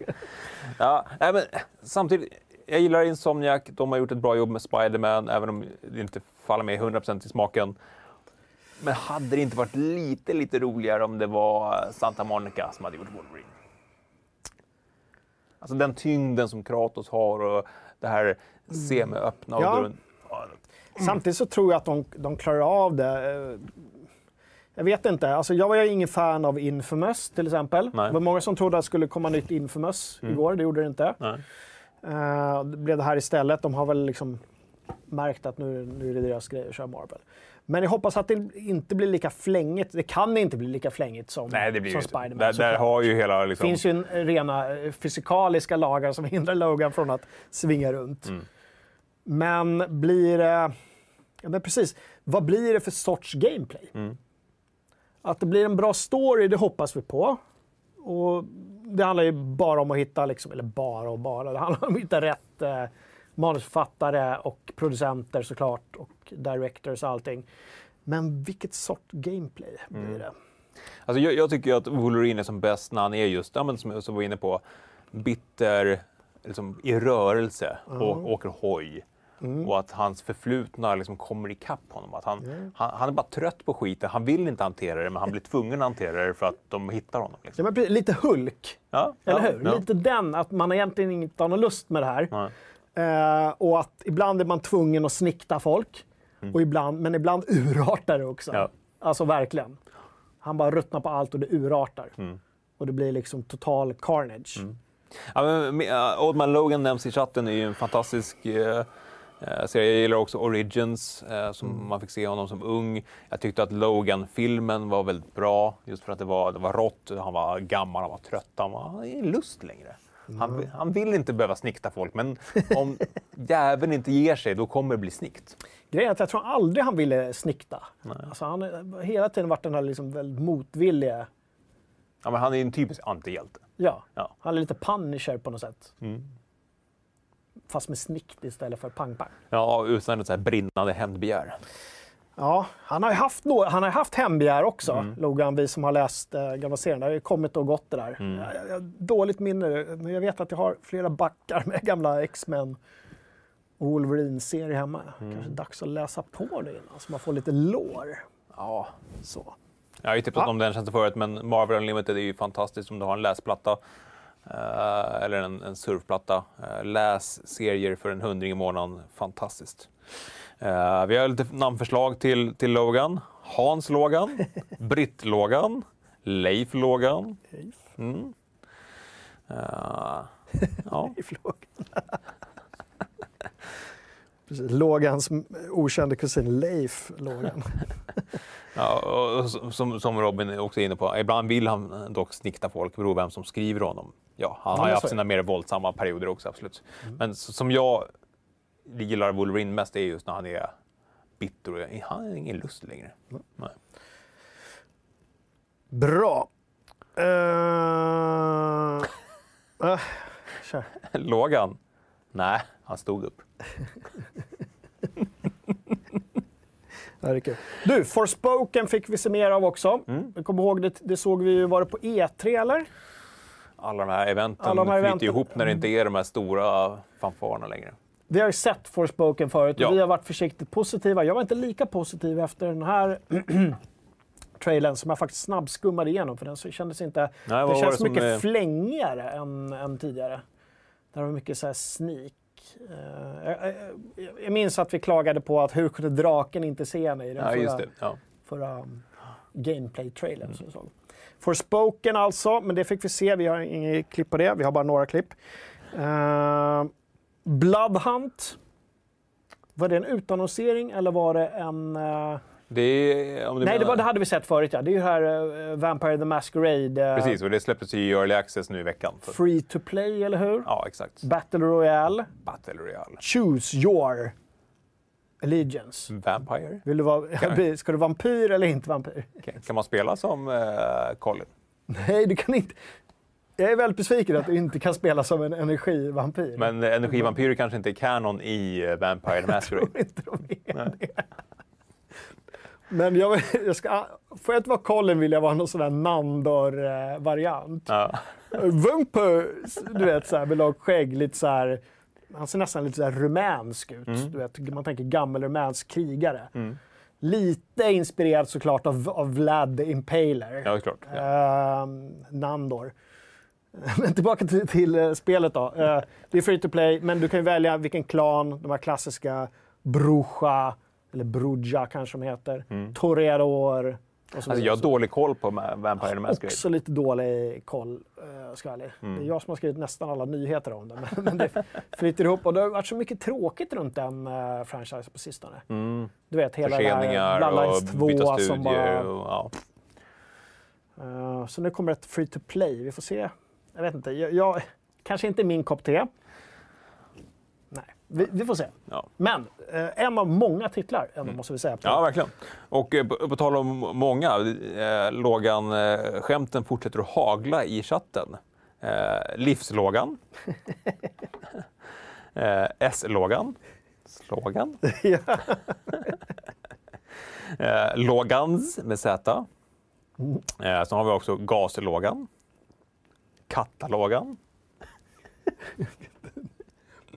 Ja, men samtidigt, jag gillar Insomniac. De har gjort ett bra jobb med Spider-Man, även om det inte faller mig 100% i smaken. Men hade det inte varit lite, lite roligare om det var Santa Monica som hade gjort Wolverine? Alltså den tyngden som Kratos har och det här semi-öppna. och Ja. då- ja, Samtidigt så tror jag att de, de klarar av det. Eh, Jag vet inte. Alltså jag var ju ingen fan av Infamous till exempel. Nej. Mm. Det var många som trodde att det skulle komma nytt Infamous igår. Det gjorde det inte. Eh, det blev det här istället. De har väl liksom märkt att nu, nu är det deras grej att köra Marvel. Men jag hoppas att det inte blir lika flängigt. Det kan inte bli lika flängigt som, Nej, det blir som. Spiderman. Där, där har ju hela... Det Liksom, finns ju en, rena eh, fysikaliska lagar som [laughs] hindrar Logan från att svinga runt. Mm. Men blir det... Ja, men precis. Vad blir det för sorts gameplay? Mm. Att det blir en bra story, det hoppas vi på. Och det handlar ju bara om att hitta, liksom, eller bara och bara, det handlar om att hitta rätt eh, manusförfattare och producenter såklart och directors och allting. Men vilket sort gameplay blir Mm. det? Alltså jag, jag tycker att Wolverine är som bäst när han är just, ja, men som som var inne på, bitter, liksom, i rörelse och åker hoj. Och att hans förflutna liksom kommer ikapp honom. Att han, han, han är bara trött på skiten. Han vill inte hantera det, men han blir tvungen att hantera det för att de hittar honom. Liksom. Ja, precis, lite Hulk. Ja, Eller ja, hur? ja. Lite den, att man egentligen inte har någon lust med det här. Eh, och att ibland är man tvungen att snikta folk. Och ibland, men ibland [laughs] urartar det också. Mm. Alltså verkligen. Han bara ruttnar på allt och det urartar. Mm. Och det blir liksom total carnage. Ja, men, uh, Old Man Logan nämns i chatten, är ju en fantastisk eh. Jag gillar också Origins, eh, som man fick se honom som ung. Jag tyckte att Logan-filmen var väldigt bra, just för att det var, det var rått, han var gammal, han var trött, han var ingen lust längre. Han, han vill inte behöva snikta folk, men om [laughs] jäveln inte ger sig, då kommer det bli snikt. Grejen är att jag tror aldrig han ville snikta. Alltså han har hela tiden varit den här liksom väldigt motvilliga. Ja, men han är en typisk antihjälte. Ja, Ja. han är lite punisher på något sätt. Mm. Fast med snikt istället för pang-pang. Ja, utan ett så här brinnande hämndbegär. Ja, han har ju haft, nå- han har haft hembegär också, Mm. Logan, vi som har läst eh, gamla serien. Det har ju kommit och gått det där. Mm. Jag, jag, dåligt minne, men jag vet att jag har flera backar med gamla X-Men och Wolverine-serier hemma. Mm. Kanske dags att läsa på det innan, så man får lite lore. Ja, Så. Jag har ju tipsat Ja. om den tjänsten förut, men Marvel Unlimited är ju fantastiskt om du har en läsplatta eh, eller en, en surfplatta. Uh, läs serier för en hundring i månaden. Fantastiskt. Eh, vi har lite namnförslag till, till Logan. Hans Logan, [laughs] Britt Logan, Leif Logan. Mm. Eh, ja. [laughs] i Logan. [laughs] Precis, Logans okände kusin Leif Logan. Ja, och som, som Robin också är inne på, ibland vill han dock snikta folk, beror på vem som skriver honom. Ja, han har men ju haft sina mer våldsamma perioder också, absolut. Men s- som jag gillar Wolverine mest är just när han är bitter och han har ingen lust längre. Nej. Bra. Uh, uh, kör. [laughs] Logan? Nej, han stod upp. [laughs] Du, Forspoken fick vi se mer av också. Mm. Kommer ihåg, det, det såg vi ju, var det på E3 eller? Alla de här eventen Alla de här flyter eventen. ihop när det inte är de här stora fanfarerna längre. Vi har ju sett Forspoken förut och Ja. vi har varit försiktigt positiva. Jag var inte lika positiv efter den här [clears throat] trailern som jag faktiskt snabbskummade igenom för den så kändes inte... Nej, det känns det mycket är- flängigare än, än tidigare. Där var mycket så här sneak. Eh, jag, jag, jag minns att vi klagade på att hur kunde draken inte se henne i den Ja, förra, det. Ja. förra um, gameplay-trailern som såg. Forspoken alltså, men det fick vi se. Vi har inget klipp på det, vi har bara några klipp. Uh, Bloodhunt. Var det en utannonsering eller var det en... eh, Det är, om du Nej, det, var, det hade vi sett förut ja. Det är ju här eh, Vampire the Masquerade. eh, Precis, och det släpptes i Early Access nu i veckan. Så- Free to play, eller hur? Ja, exakt. Battle Royale. Battle Royale. Choose your allegiance. Vampire? Vill du vara, [laughs] ska du vampyr eller inte vampyr? Kan- Kan man spela som eh, Colin? Nej, du kan inte. Jag är väldigt besviken att du inte kan spela som en energivampyr. Men eh, energivampyrer kanske inte är kanon i eh, Vampire the Masquerade. tror inte de är det. Men jag, jag ska, jag inte vara Colin vill jag vara någon sån där Nandor-variant. Ja. Vampires, du vet, så här, med långt skägg, lite så här, han ser nästan lite så här rumänsk ut. Mm. Du vet, man tänker gammelrumänsk krigare. Lite inspirerad såklart av, av Vlad the Impaler. ja, klart. Ja. Ehm, Nandor. [laughs] Men tillbaka till, till eh, spelet då. Eh, det är free to play, men du kan välja vilken klan, de här klassiska Bruja, eller Bruja kanske de heter, Toreador och så Alltså, jag har dålig koll på Vampire the Masquerade. Också lite dålig koll, eh, ska jag ärlig. Mm. Det är jag som har skrivit nästan alla nyheter om det. Men, det flyter ihop och det har varit så mycket tråkigt runt den uh, franchisen på sistone. Du vet, hela Mm. Förseningar Bloodlines och byta 2 studier. som bara... Och, ja. Eh, så nu kommer ett free to play. Vi får se. Jag vet inte. Jag, jag, kanske inte min kopp te. Vi, vi får se. Ja. Men eh, en av många titlar, ändå, måste vi säga. Mm. ja, verkligen. Och eh, på, på tal om många, eh, Logan, eh, skämten fortsätter att hagla i chatten. Eh, livslågan. [laughs] eh, S-lågan. Slogan. [laughs] [laughs] Eh, Logans med Z. Eh, sen har vi också gaslågan. Katalogan.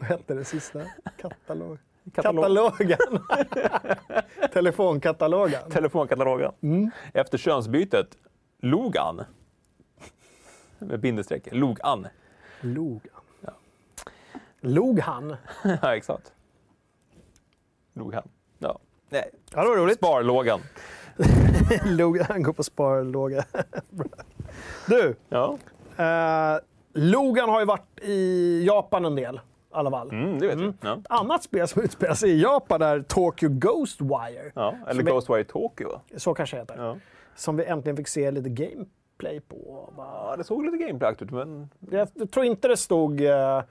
Vad hette det sista? Katalog. Katalog. Katalogen. [laughs] Telefonkatalogen. Telefonkatalogen. Efter könsbytet, Logan. Med bindestreck. Logan. Logan. Log han? [laughs] ja, exakt. Logan. Ja. Nej. Ja, det var roligt. Sparlågan. [laughs] Log, han går på sparlåga. Du, Ja. eh, Logan har ju varit i Japan en del. I alla fall. Mm, det vet vi. Ja. Ett annat spel som utspelar sig i Japan är Tokyo Ghostwire. Ja. Eller Som är- Ghostwire Tokyo. Så kanske det heter. Ja. Som vi äntligen fick se lite gameplay på. ja, det såg lite gameplay ut, men Jag, jag tror inte det stod eh,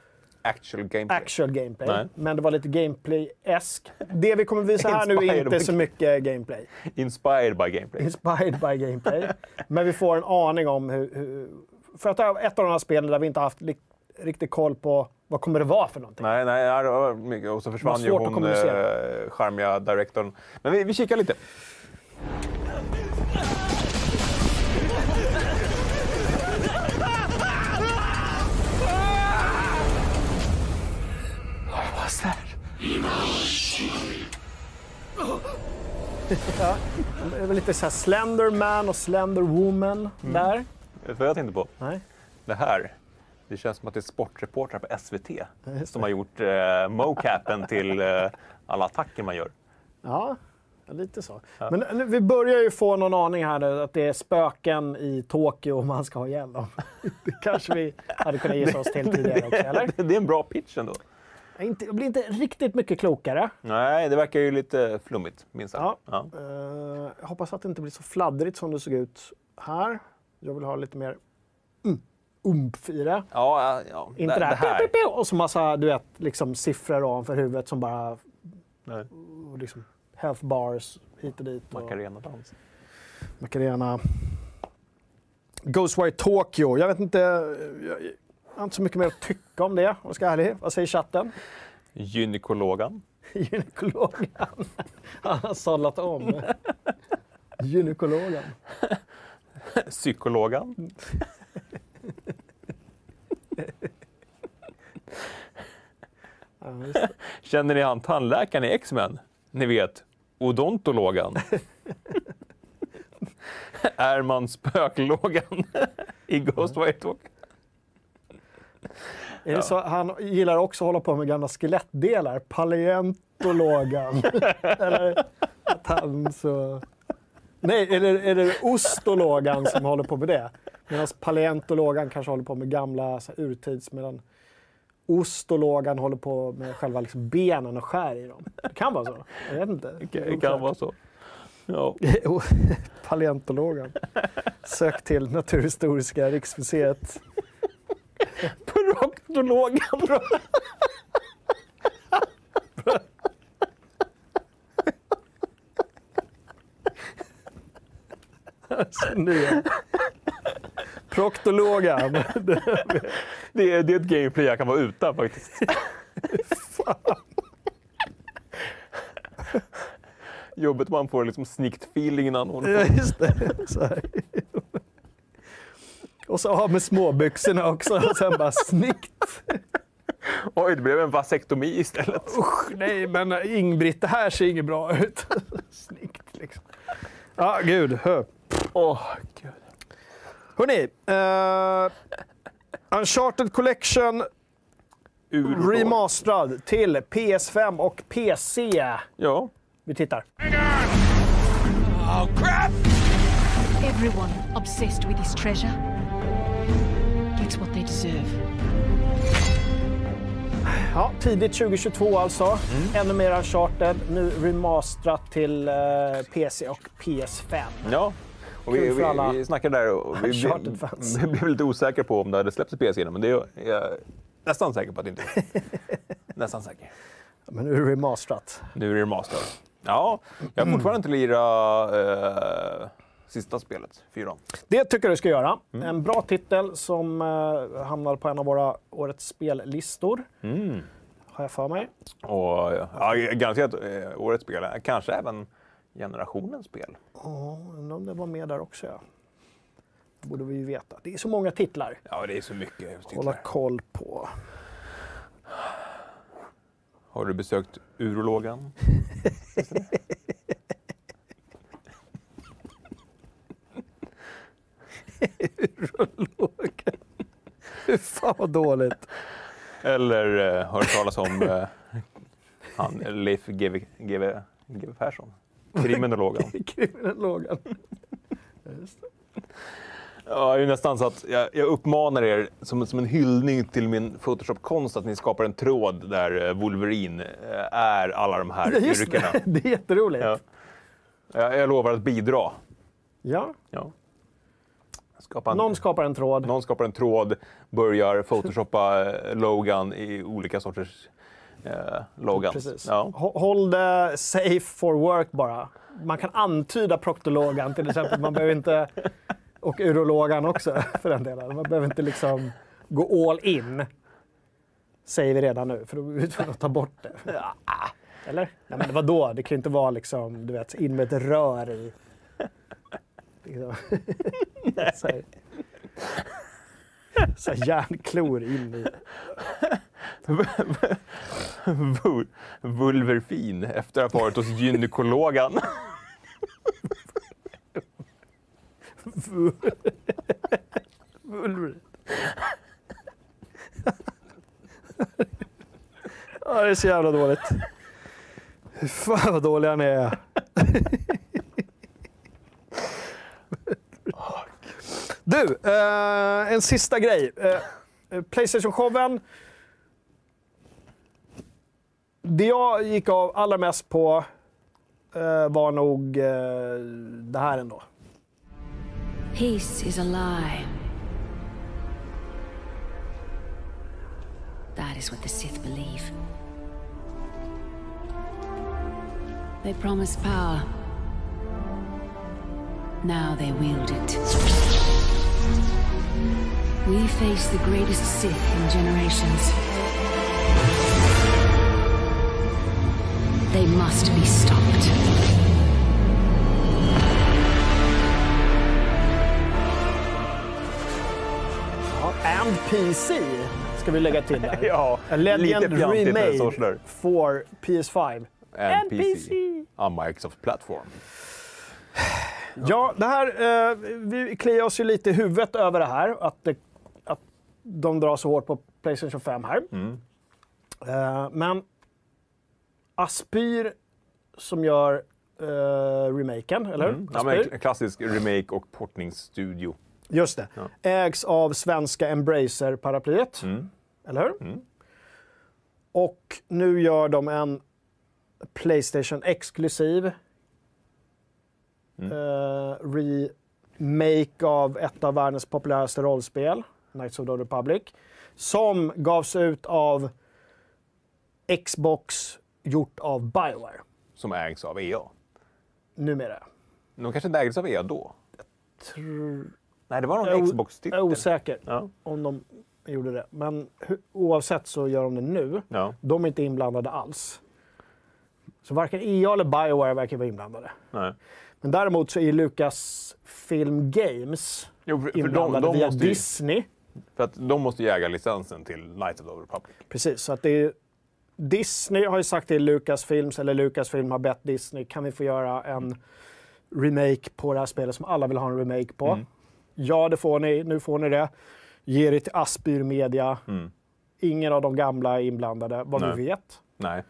actual gameplay. actual gameplay, Nej. men det var lite gameplay-esk. Det vi kommer visa här nu är inte så mycket gameplay. Inspired by gameplay. Inspired by gameplay. [laughs] men vi får en aning om hur... hur för att det är ett av de här spelen där vi inte haft riktigt koll på vad kommer det vara för någonting. Nej, nej, ja, det var mycket. Och så försvann Det ju var hon, eh, charmiga directorn. Men vi, vi kikar lite. Det är väl lite så här Slender Man och Slender Woman där. Vet du vad jag tänkte på? Nej. Det här. Det känns som att det är sportreportrar på SVT som har gjort eh, mocapen till eh, alla attacker man gör. Ja, lite så. Men nu- vi börjar ju få någon aning här nu att det är spöken i Tokyo man ska ha ihjäl dem. [laughs] Det kanske vi hade kunnat gissa oss till tidigare också, [laughs] eller? Det är en bra pitch ändå. Jag inte- blir inte riktigt mycket klokare. Nej, det verkar ju lite flummigt, minst sagt. Ja. Ja. Eh, jag hoppas att det inte blir så fladdrigt som det såg ut här. Jag vill ha lite mer mm, umf i det. Ja, ja, Inte det här, Piu, piu, piu, och så massa du vet, liksom, siffror ovanför huvudet som bara... Nej. Liksom, health bars hit och dit. Macarena-dans. Macarena. Ghostwire Tokyo. Jag vet inte... Jag, har inte så mycket mer att tycka om det, om jag ska vara ärlig. Vad säger chatten? Gynekologan. Gynekologen. [laughs] [laughs] Han har sållat om. [laughs] Gynekologen. Psykologan. Ja. [laughs] Känner ni han tandläkaren i X-Men? Ni vet, odontologan. är [laughs] man spöklågan i Ghostwire Tokyo? Är det så, han gillar också att hålla på med gamla skelettdelar. Paleontologen. [laughs] eller att han så... Nej, eller är det ostologan som håller på med det? Medan paleontologan kanske håller på med gamla så här, urtids, medan ostologan håller på med själva liksom, benen och skär i dem. Det kan vara så. Jag vet inte. Det kan vara så. Ja. [laughs] Paleontologen. Sök till Naturhistoriska riksmuseet. [laughs] Proktologan. [laughs] Nu. Proktologan. [laughs] Det är, det är ett gameplay jag kan vara utan faktiskt. [laughs] Jobbet man får liksom snikt feeling innan hon Ja, just det. Så. Och så av med småbyxorna också och sen bara snyggt. Oj, det blev en vasektomi istället. Usch, nej men Ingbritt, det här ser inget bra ut. [laughs] Snyggt liksom. Ja, gud. Hö. Åh, gud. Hörrni, uh, Uncharted Collection Ur remasterad till PS5 och PC. Ja. Vi tittar. Everyone obsessed with his treasure gets what they deserve. Ja, tidigt 2022 alltså. Ännu mer Uncharted. Nu remasterat till eh, PC och PS5. Ja. Och vi, Kul för alla vi, vi snackade där och vi, vi, blev [laughs] lite osäkra på om det hade släppts i PC innan, men det är jag nästan säker på att det inte. [laughs] Nästan säker. Men nu är det remasterat. Nu är det remaster. Ja, jag har fortfarande inte lirat eh, sista spelet, fyran. Det tycker jag du ska göra. En bra titel som eh, hamnar på en av våra årets spellistor. Har jag för mig. Och ja, garanterat eh, årets spel, kanske även generationens spel. Ja, undrar om det var med där också. Ja. Det borde vi ju veta. Det är så många titlar Ja, det är så mycket att hålla titlar. koll på. Har du besökt urologen? Fy fan vad dåligt. Eller eh, har du talas om eh, han, Leif GW Persson? Kriminologen. [laughs] Kriminologen. Ja, det är nästan så att jag, jag uppmanar er som, som en hyllning till min Photoshop-konst att ni skapar en tråd där eh, Wolverine eh, är alla de här [laughs] just yrkena. det. [laughs] Det är jätteroligt. Ja. Jag, jag lovar att bidra. Ja. Ja. Skapa en, Någon skapar en tråd. någon skapar en tråd, börjar photoshoppa eh, Logan i olika sorters eh, Logans. Precis. Ja. Hå- Håll det safe for work bara. Man kan antyda proktologan till exempel. Man behöver inte... Och urologan också för den delen. Man behöver inte liksom gå all in. Säger vi redan nu, för då är vi tvungna att ta bort det. Eller? Nej, men vadå? Det kan ju inte vara liksom, du vet, in med ett rör i. Liksom. Så här. Så här järnklor in i. [laughs] Vulverfin efter att ha varit hos gynekologen. Vulver. ja, det är så jävla dåligt. Fy Fan vad dåliga ni är. Du, eh, en sista grej. Eh, Playstation-showen. Det jag gick av allra mest på eh, var nog eh, det här ändå. Peace is a lie. That is what the Sith believe. They promise power. Now they wield it. We face the greatest Sith in generations. They must be stopped. Ja, and PC ska vi lägga till där. [laughs] ja, A Legend. Remade for PS5. And PC. PC. On Microsoft Platform. [sighs] Ja, det här, eh, vi kliar oss ju lite i huvudet över det här. Att, det, att de drar så hårt på Playstation 5 här. Mm. Eh, men Aspyr som gör eh, remaken, eller hur? Mm. Ja, men klassisk remake och portningsstudio. Just det. Ägs av svenska Embracer-paraplyet. Mm. Eller hur? Och nu gör de en Playstation-exklusiv Mm. eh, remake av ett av världens populäraste rollspel, Knights of the Republic, som gavs ut av Xbox, gjort av Bioware Som ägs av EA. numera. De kanske inte ägdes av EA då? Tror... Nej, det var Jag någon Xbox-titel. Jag är osäker Ja. om de gjorde det. Men oavsett så gör de det nu. Ja. De är inte inblandade alls. Så varken EA eller Bioware verkar vara inblandade. Nej. Men däremot så är Lucasfilm Games Jo, för, för de, inblandade de via måste ju, Disney. för att de måste ju äga licensen till Knights of the Republic. Precis, så att det är, Disney har ju sagt till Lucasfilms, eller Lucasfilm har bett Disney, kan vi få göra en remake på det här spelet som alla vill ha en remake på? Mm. Ja, det får ni. Nu får ni det. Ge det till Aspyr Media. Ingen av de gamla är inblandade, vad Mm. Nej. vi vet. Nej.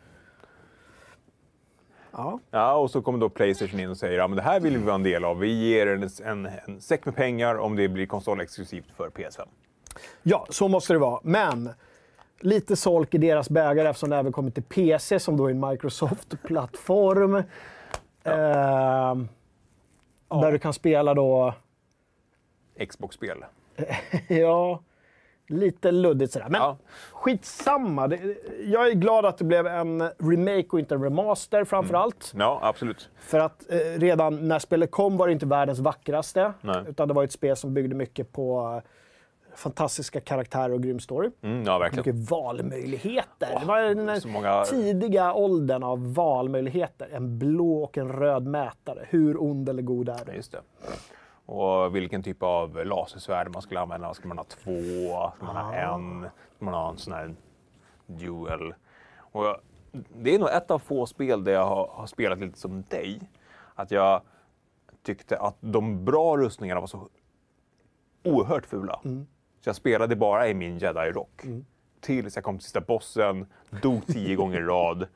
Ja. Ja, och så kommer då Playstation in och säger ja, men det här vill vi vara en del av. Vi ger en, en, en säck med pengar om det blir konsolexklusivt för PS5. ja, så måste det vara. Men lite solk i deras bägare eftersom det även kommer till PC som då är en Microsoft-plattform. Ehm, Där du kan spela då Xbox-spel. [laughs] Ja, lite luddigt sådär. Men Ja. skitsamma. Jag är glad att det blev en remake och inte en remaster framför allt. Ja, absolut. För att eh, redan när spelet kom var det inte världens vackraste. Nej. Utan det var ett spel som byggde mycket på eh, fantastiska karaktärer och grym story. Mm, ja, verkligen. Mycket valmöjligheter. det var den många- tidiga åldern av valmöjligheter. En blå och en röd mätare. Hur ond eller god är du? Just det. Och vilken typ av lasersvärd man skulle använda. Ska man ha två? Ska man ha en? Ska man ha en sån här duel? Och jag, det är nog ett av få spel där jag har, har spelat lite som dig. Att jag tyckte att de bra rustningarna var så oerhört fula. Så jag spelade bara i min jedi-rock. Tills jag kom till sista bossen, dog tio gånger i rad.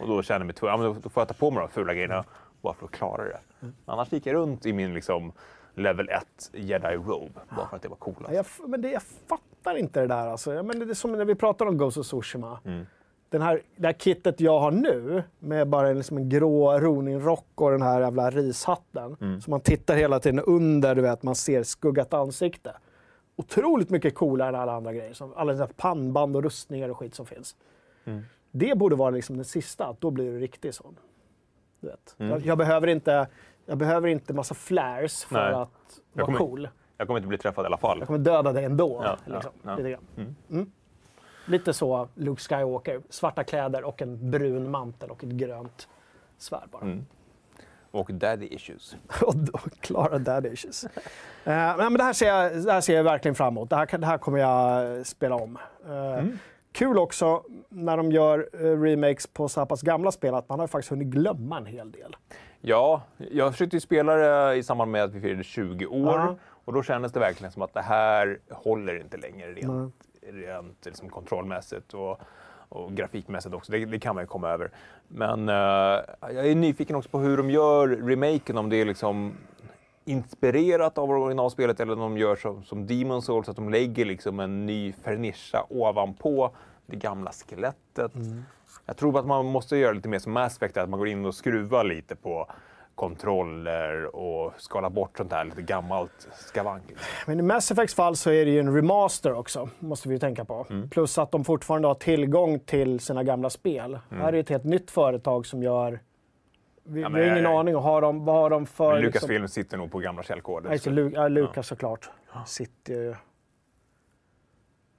Och då kände jag mig tvungen, ja, men då- får jag ta på mig de fula grejerna bara för att klara det. Annars gick jag runt i min liksom, level 1 jedi-robe bara för att det var coolast. Ja, men det, jag fattar inte det där. Alltså. Men det är som när vi pratar om Ghost of Tsushima. Den här, det här kittet jag har nu med bara en, liksom en grå Ronin-rock och den här jävla rishatten. Så man tittar hela tiden under, du vet, man ser skuggat ansikte. Otroligt mycket coolare än alla andra grejer. Som alla dessa pannband och rustningar och skit som finns. Det borde vara liksom den sista, att då blir det riktigt sån. Du vet. Jag, jag, behöver inte, jag behöver inte massa flares för Nej. att vara kommer- cool. Jag kommer inte bli träffad i alla fall. Jag kommer döda dig ändå. Ja, liksom. ja, ja. Lite, grann. Mm. Lite så Luke Skywalker. Svarta kläder och en brun mantel och ett grönt svärd bara. Mm. Och daddy issues. [laughs] och klara dad issues. Eh, men det, här ser jag, det här ser jag verkligen fram emot. Det här, det här kommer jag spela om. Eh, Kul också när de gör eh, remakes på så här pass gamla spel att man har faktiskt hunnit glömma en hel del. Ja, jag försökte ju spela det i samband med att vi firade 20 år. Ja. Och då kändes det verkligen som att det här håller inte längre rent, rent liksom kontrollmässigt och, och grafikmässigt också. Det, det kan man ju komma över. Men eh, jag är nyfiken också på hur de gör remaken, om det är liksom inspirerat av originalspelet eller om de gör som, som Demon Souls, att de lägger liksom en ny fernischa ovanpå det gamla skelettet. Jag tror att man måste göra lite mer som Mass Effect, att man går in och skruvar lite på kontroller och skalar bort sånt där lite gammalt skavank. liksom. Men i Mass Effects fall så är det ju en remaster också, måste vi ju tänka på. Mm. Plus att de fortfarande har tillgång till sina gamla spel. Här är det ett helt nytt företag som gör... Vi, Ja, vi men har ingen aning om har de, vad har de för... Liksom- Lucasfilm sitter nog på gamla källkoder. Nej, så Lu- ja, Lucas såklart. Sitter ju...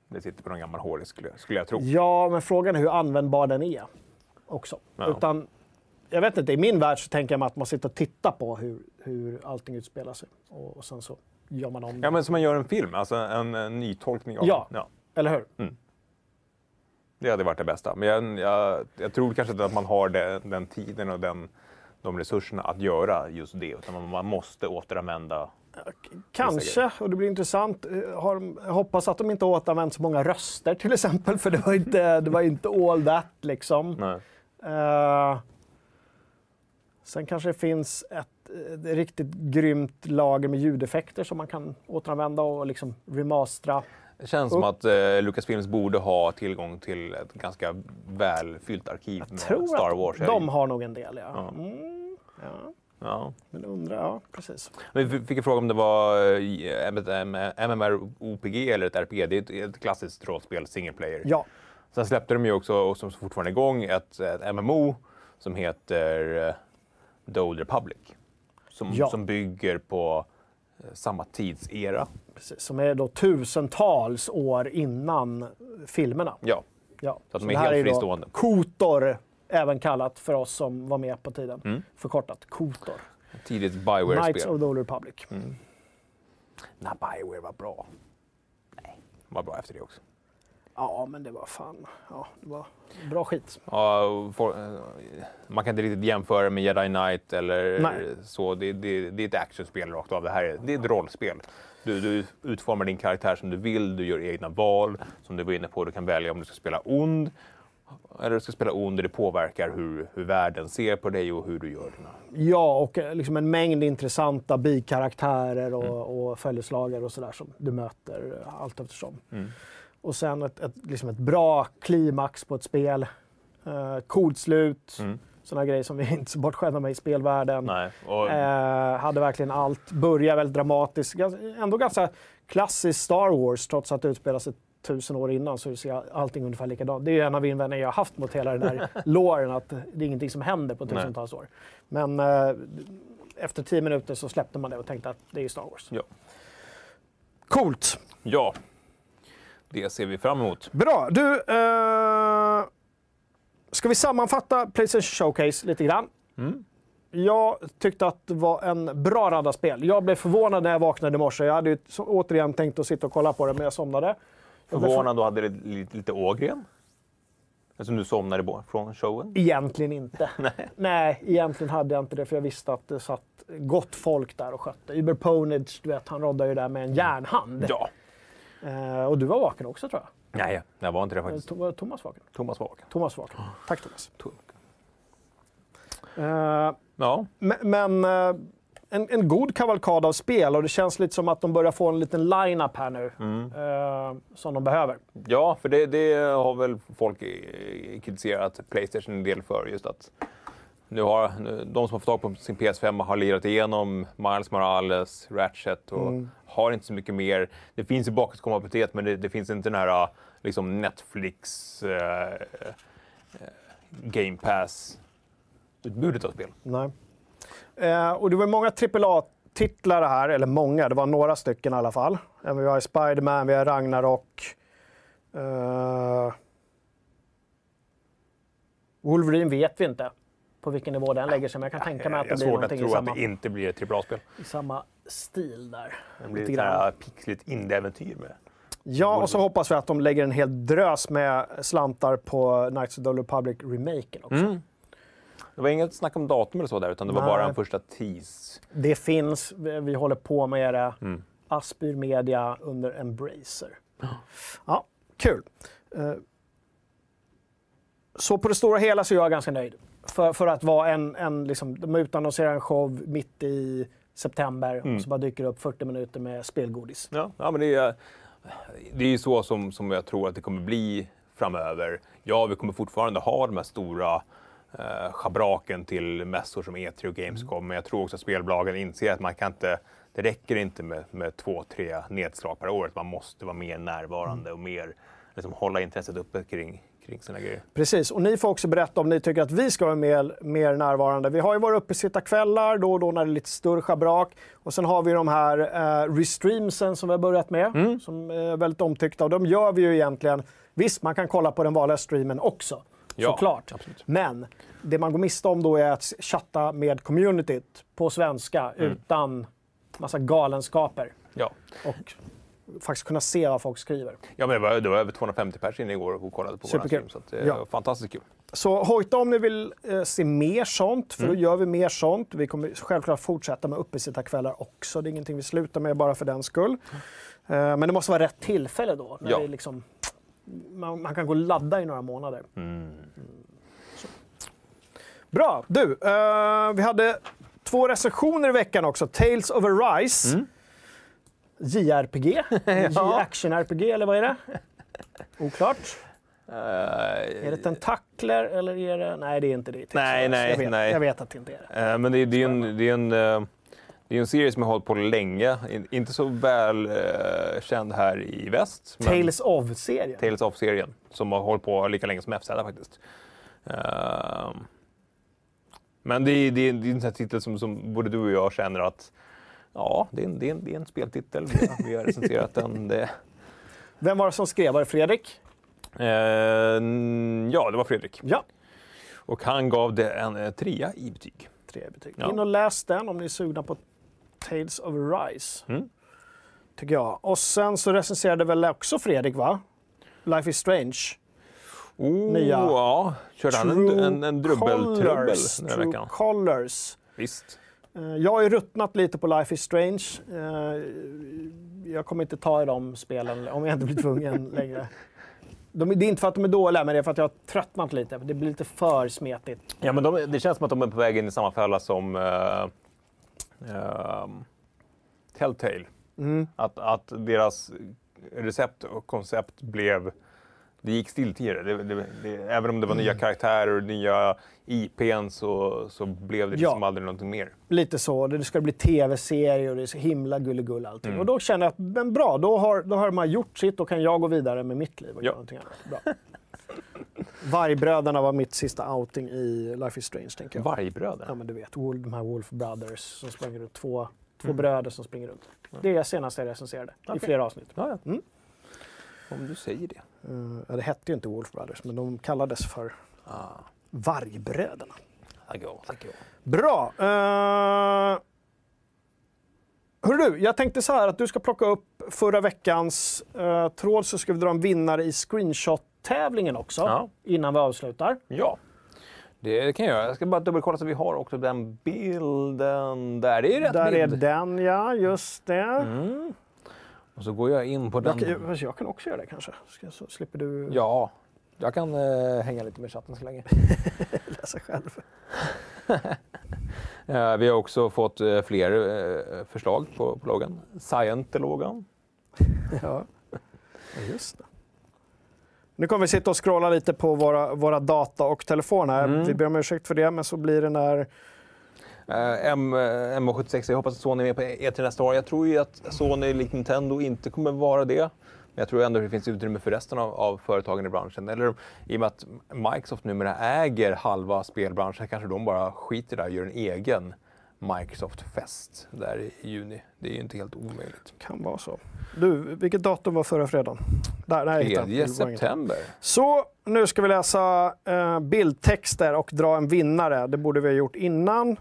Det sitter på någon gammal hårddisk skulle, skulle jag tro. Ja, men frågan är hur användbar den är också. Ja. Utan, jag vet inte, i min värld så tänker jag mig att man sitter och tittar på hur, hur allting utspelar sig. Och, och sen så gör man om det. Ja, men som man gör en film, alltså en, en nytolkning av Ja. ja. Eller hur? Det hade varit det bästa. Men jag, jag, jag tror kanske inte att man har den, den tiden och den, de resurserna att göra just det. Utan man, måste återanvända. Kanske, och det blir intressant. Eh, Har hoppas att de inte återanvänt så många röster till exempel, för det var inte, det var inte all that liksom. Nej. Eh, sen kanske det finns ett, ett riktigt grymt lager med ljudeffekter som man kan återanvända och liksom remastra. Det känns som att eh, Lucasfilms borde ha tillgång till ett ganska välfyllt arkiv med Tror Star att Wars. de har nog en del, ja. Ja. Mm, ja. Ja. Men undrar, ja precis. Men Vi fick en fråga om det var eh, MMORPG eller ett RPG. Det är ett, ett klassiskt rollspel, single player. Ja, Sen släppte de ju också, och som fortfarande är igång, ett, ett MMO som heter eh, The Old Republic. Som, Ja. som bygger på eh, samma tidsera. Precis, som är då tusentals år innan filmerna. Ja, Ja. Så att de det är här helt ju då fristående. Kotor, även kallat för oss som var med på tiden. Mm. Förkortat Kotor. tidigt Knights Bioware-spel. of the Old Republic. Nej, Bioware var bra. Nej, de var bra efter det också. Ja, men det var fan... Ja, det var bra skit. Ja, for, man kan inte riktigt jämföra med Jedi Knight eller Nej. så. Det, det, det är ett actionspel rakt av. Det här är, det är ett rollspel. Du, du utformar din karaktär som du vill, du gör egna val. Som du var inne på, du kan välja om du ska spela ond eller du ska spela ond det påverkar hur, hur världen ser på dig och hur du gör dina... Ja, och eh, liksom en mängd intressanta bikaraktärer och, Mm. och följeslagare och sådär som du möter eh, allt eftersom. Mm. Och sen ett, ett, liksom ett bra klimax på ett spel. Uh, coolt slut. Mm. Sådana grejer som vi [laughs] inte så bortskämda med i spelvärlden. Nej. Och, Eh, hade verkligen allt. Börjar väldigt dramatiskt. Ändå ganska klassiskt Star Wars trots att det utspelar sig tusen år innan så ser allting ungefär likadant. Det är ju en av invändningarna jag har haft mot hela den där låren [laughs] att det är ingenting som händer på tusentals år. Men eh, efter tio minuter så släppte man det och tänkte att det är Star Wars. Ja. Coolt! ja, det ser vi fram emot. Bra! Du, eh, ska vi sammanfatta Playstation Showcase lite grann? Jag tyckte att det var en bra radda spel. Jag blev förvånad när jag vaknade i morse. Jag hade ju återigen tänkt att sitta och kolla på det, men jag somnade. Jag Förvånad då hade det lite, lite Ågren. Eftersom du somnade från showen. Egentligen inte. [laughs] Nej. egentligen hade jag inte det, för jag visste att det satt gott folk där och skötte. Uber Ponage, du vet, han roddar ju där med en järnhand. Ja. Eh, och du var vaken också, tror jag. Nej, jag var inte det Eh, faktiskt. Var Thomas vaken? Thomas var vaken. Thomas vaken. Tack, Thomas. Eh, Ja, Men, eh, en, en god kavalkad av spel och det känns lite som att de börjar få en liten line-up här nu. eh, som de behöver. ja för det, det har väl folk kritiserat Playstation en del för. Just att nu har, nu, de som har fått tag på sin PS5 har lirat igenom Miles Morales, Ratchet och har inte så mycket mer. Det finns ju bakåtkompatibilitet men det, det finns inte den här liksom Netflix eh, eh, Game Pass-utbudet av spel. Nej. Eh, och det var många AAA-titlar här, eller många, det var några stycken i alla fall. Eh, Vi har Spiderman, vi har Ragnarok. Eh, Wolverine vet vi inte på vilken nivå den lägger sig, men jag kan tänka mig att det jag blir att någonting i tro att samma, det inte blir ett AAA-spel. i samma stil där. Det blir Lite ett pixligt indie-äventyr med. Ja, och så hoppas vi att de lägger en hel drös med slantar på Knights of the Old Republic-remaken också. Mm. Det var inget snack om datum eller så där, utan det var Nej. bara en första tease. Det finns, vi vi håller på med det. Mm. Aspyr Media under Embracer. Ja, kul. Eh, Så på det stora hela så är jag ganska nöjd. För, för att vara en, en liksom, de utannonserar en show mitt i september Mm. och så bara dyker det upp 40 minuter med spelgodis. Ja, ja men det är, det är ju så som, som jag tror att det kommer bli framöver. Ja, vi kommer fortfarande ha de här stora eh, schabraken till mässor som E3 och Gamescom, men jag tror också att spelbolagen inser att man kan inte, det räcker inte med, med två, tre nedslag per år. Man måste vara mer närvarande och mer liksom, hålla intresset uppe kring, kring sina grejer. Precis, och ni får också berätta om ni tycker att vi ska vara mer, mer närvarande. Vi har ju varit uppe sitta kvällar då och då när det är lite större schabrak. Och sen har vi de här eh, restreamsen som vi har börjat med, Mm. som är väldigt omtyckta. Och de gör vi ju egentligen, visst man kan kolla på den vanliga streamen också, Ja, såklart. absolut. Men det man går miste om då är att chatta med communityt på svenska Mm. utan massa galenskaper. Ja. Och faktiskt kunna se vad folk skriver. Ja, men det var, det var över 250 personer inne igår och kollade på Superkul. stream. Så det Ja. var fantastiskt kul. Så hojta om ni vill eh, se mer sånt, för då gör vi mer sånt. Vi kommer självklart fortsätta med uppesittarkvällar också. Det är ingenting vi slutar med bara för den skull. Eh, men det måste vara rätt tillfälle då. När Ja. det är liksom, man, man kan gå och ladda i några månader. Mm. Bra! Du, eh, vi hade två recensioner i veckan också. Tales of Arise. JRPG. [laughs] J-action-RPG, eller vad är det? Oklart. Eh, Är det tentakler eller är det... Nej, det är inte det. Texas. Nej, nej, jag vet, nej. Jag vet att det inte är det. Eh, Men det, det är en, det är en, eh, det är en serie som har hållit på länge. In- Inte så väl känd här i väst. Tales of-serien. Tales of-serien. Som har hållit på lika länge som FZ faktiskt. Men det är, det, det är en sån här titel som, som både du och jag känner att Ja, det är en, det är en, det är en speltitel. Vi har, vi har recenserat den. Det, Vem var det som skrev? Var det Fredrik? eh, ja, det var Fredrik. Ja. Och han gav det en eh, trea i betyg. Tre betyg. Ja. In och läs den om ni är sugna på Tales of Rise. Mm. Tycker jag. Och sen så recenserade väl också Fredrik, va? Life is Strange. Oh, Nya. Ja, körde han en, en, en drubbeltrubbel den här True veckan? Colors. Visst. Eh, Jag har ju ruttnat lite på Life is Strange. Eh, Jag kommer inte ta i de spelen om jag inte blir tvungen [laughs] längre. De, det är inte för att de är dåliga, men det är för att jag har tröttnat lite. Det blir lite för smetigt. Ja, men de, det känns som att de är på väg in i samma fälla som uh, Telltale. Mm. Att, att deras recept och koncept blev... Det gick stiltje. Det, det, det, även om det var nya Mm. karaktärer och nya IPn så, så blev det Ja. liksom aldrig någonting mer. Lite så. Det ska bli tv-serie och det är så himla gulligull allting. Mm. Och då känner jag att, men bra, då har, då har man gjort sitt. Då kan jag gå vidare med mitt liv och Ja. göra någonting annat. Bra. [laughs] Vargbröderna var mitt sista outing i Life is Strange, tänker jag. Vargbröder. Ja, men du vet, de här Wolf Brothers som springer runt. Två, två Mm. bröder som springer runt. Det är det senaste jag recenserade i Okej. flera avsnitt. Ja, ja. Mm. Om du säger det. Eh, ja, det hette ju inte Wolf Brothers, men de kallades för Ah. Vargbröderna. Tack ja. Bra. Uh... Hörru du, jag tänkte så här att du ska plocka upp förra veckans uh, tråd så ska vi dra en vinnare i screenshot-tävlingen också Ja. innan vi avslutar. Ja, det kan jag göra. Jag ska bara dubbelkolla så vi har också den bilden där. Det är rätt Där är bild. den ja, just det. Mm. Och så går jag in på den. Jag, kan, jag kan också göra det kanske, ska, så slipper du Ja, jag kan eh, hänga lite med chatten så länge. [laughs] läsa själv. [laughs] Eh, vi har också fått eh, fler eh, förslag på, på loggan. Scientologan. [laughs] Ja. just det. Nu kommer vi sitta och scrolla lite på våra, våra data och telefoner. här. Mm. Vi ber om ursäkt för det, men så blir det när... Eh, M, eh, M76, jag hoppas att Sony är med på E3 nästa år. Jag tror ju att Sony, likt Nintendo, inte kommer vara det. Men jag tror ändå att det finns utrymme för resten av, av företagen i branschen. Eller i och med att Microsoft numera äger halva spelbranschen kanske de bara skiter där och gör en egen Microsoft-fest där i juni. Det är ju inte helt omöjligt. Kan vara så. Du, vilket datum var förra fredagen? Där, jag. 3 Det var inget. september. Så, nu ska vi läsa eh, bildtexter och dra en vinnare. Det borde vi ha gjort innan.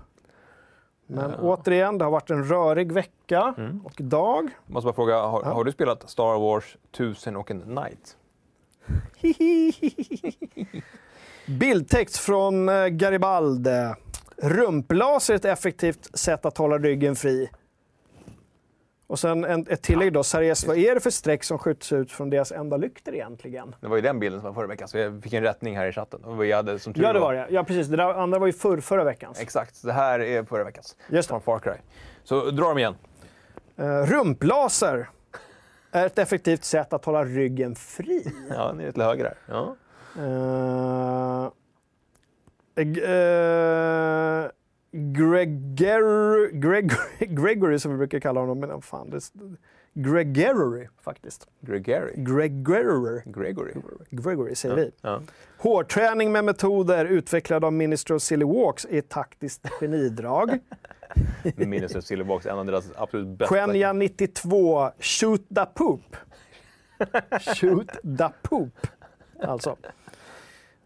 Men återigen, det har varit en rörig vecka Mm. och dag. Måste bara fråga, har, Ja. har du spelat Star Wars 1000 och en Night? [laughs] Bildtext från eh, Garibaldi. Rumplaser är ett effektivt sätt att hålla ryggen fri. Och sen en, ett tillägg då. Seriöst, vad är det för streck som skjuts ut från deras enda lyktor egentligen? Det var ju den bilden som var förra veckan, så jag fick en rättning här i chatten. Och vi hade, som tur Ja, det var det. Ja, precis. Det där andra var ju förr, förra veckans. Exakt, det här är förra veckans. Just det. Från Far Cry. Så dra dem igen. Uh, rumplaser är ett effektivt sätt att hålla ryggen fri. Ja, ni är till höger här. Ja. Uh, uh, Gregory, Gregory, Gregory som vi brukar kalla honom, men fan, det, Gregory faktiskt. Gregory. Gregory. Gregory. Gregory säger vi. Ja. Hårträning med metoder utvecklade av Minister of Silly Walks är ett taktiskt genidrag. [laughs] Minus Silverbox, en av deras absolut bästa. Quenya 92, shoot the poop. [laughs] shoot the poop. Alltså.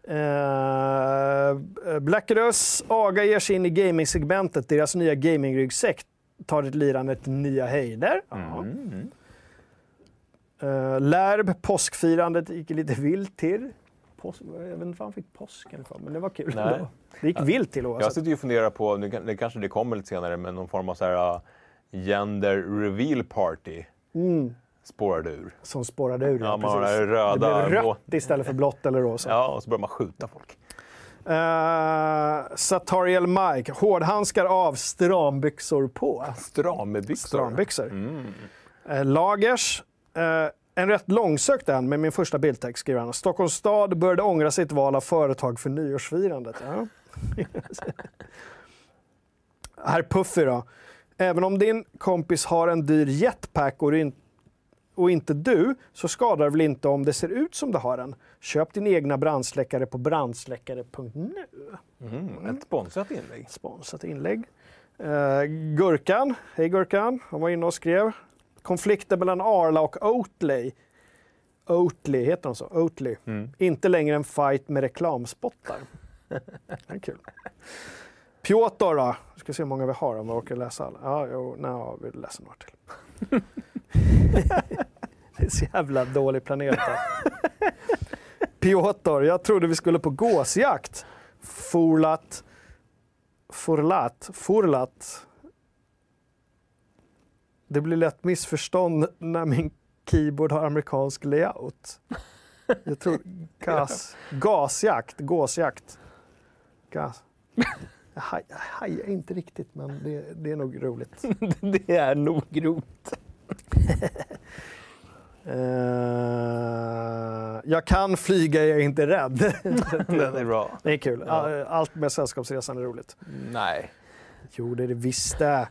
Uh, Blackerus, Aga ger sig in i gamingsegmentet. Deras nya gamingryggsäck tar ett lirande till nya höjder. Ja. Mm. Uh, Lärb, påskfirandet gick lite vilt till. Påsk, jag vet inte vad han fick påsken för, men det var kul. Nej. Det gick vilt till Jag oavsett. sitter ju och funderar på, nu det kanske det kommer lite senare, men någon form av så här, uh, gender reveal party Mm, spårade ur. som spårade ur. Ja, man har precis. röda det blev rött istället för blått eller rosa. Ja, och så börjar man skjuta folk. Uh, Satariel Mike, hårdhandskar av, strambyxor på. Strambyxor. Strambyxor. Mm. Eh, Lagers, eh, en rätt långsökt en med min första bildtext skriver han. Stockholms stad började ångra sitt val av företag för nyårsfirandet. Ja. [laughs] Herr Puffy då. Även om din kompis har en dyr jetpack och, du in- och inte du, så skadar det väl inte om det ser ut som du har en. Köp din egna brandsläckare på brandsläckare.nu. Mm. Ett sponsrat inlägg. Sponsrat inlägg. Eh, Gurkan, hej Gurkan, han var inne och skrev. Konflikten mellan Arla och Oatley. Oatley, heter de så? Oatley. Inte längre en fight med reklamspottar. [laughs] det är kul. Piotr då? Ska se hur många vi har om vi orkar läsa alla. Ja, jo, nej, vi läser några till. [laughs] det är så jävla dåligt planerat. här. [laughs] Piotr, jag trodde vi skulle på gåsjakt. Forlat. Forlat. Forlat. Det blir lätt missförstånd när min keyboard har amerikansk layout. Jag tror [laughs] gas, gasjakt, gåsjakt. Gas. Jag haj- jag hajar inte riktigt, men det, det är nog roligt. [laughs] det är nog roligt. Eh, jag kan flyga, jag är inte rädd. [laughs] Den är bra. det är kul. All- Allt med Sällskapsresan är roligt. Nej. Jo, det är det visst det.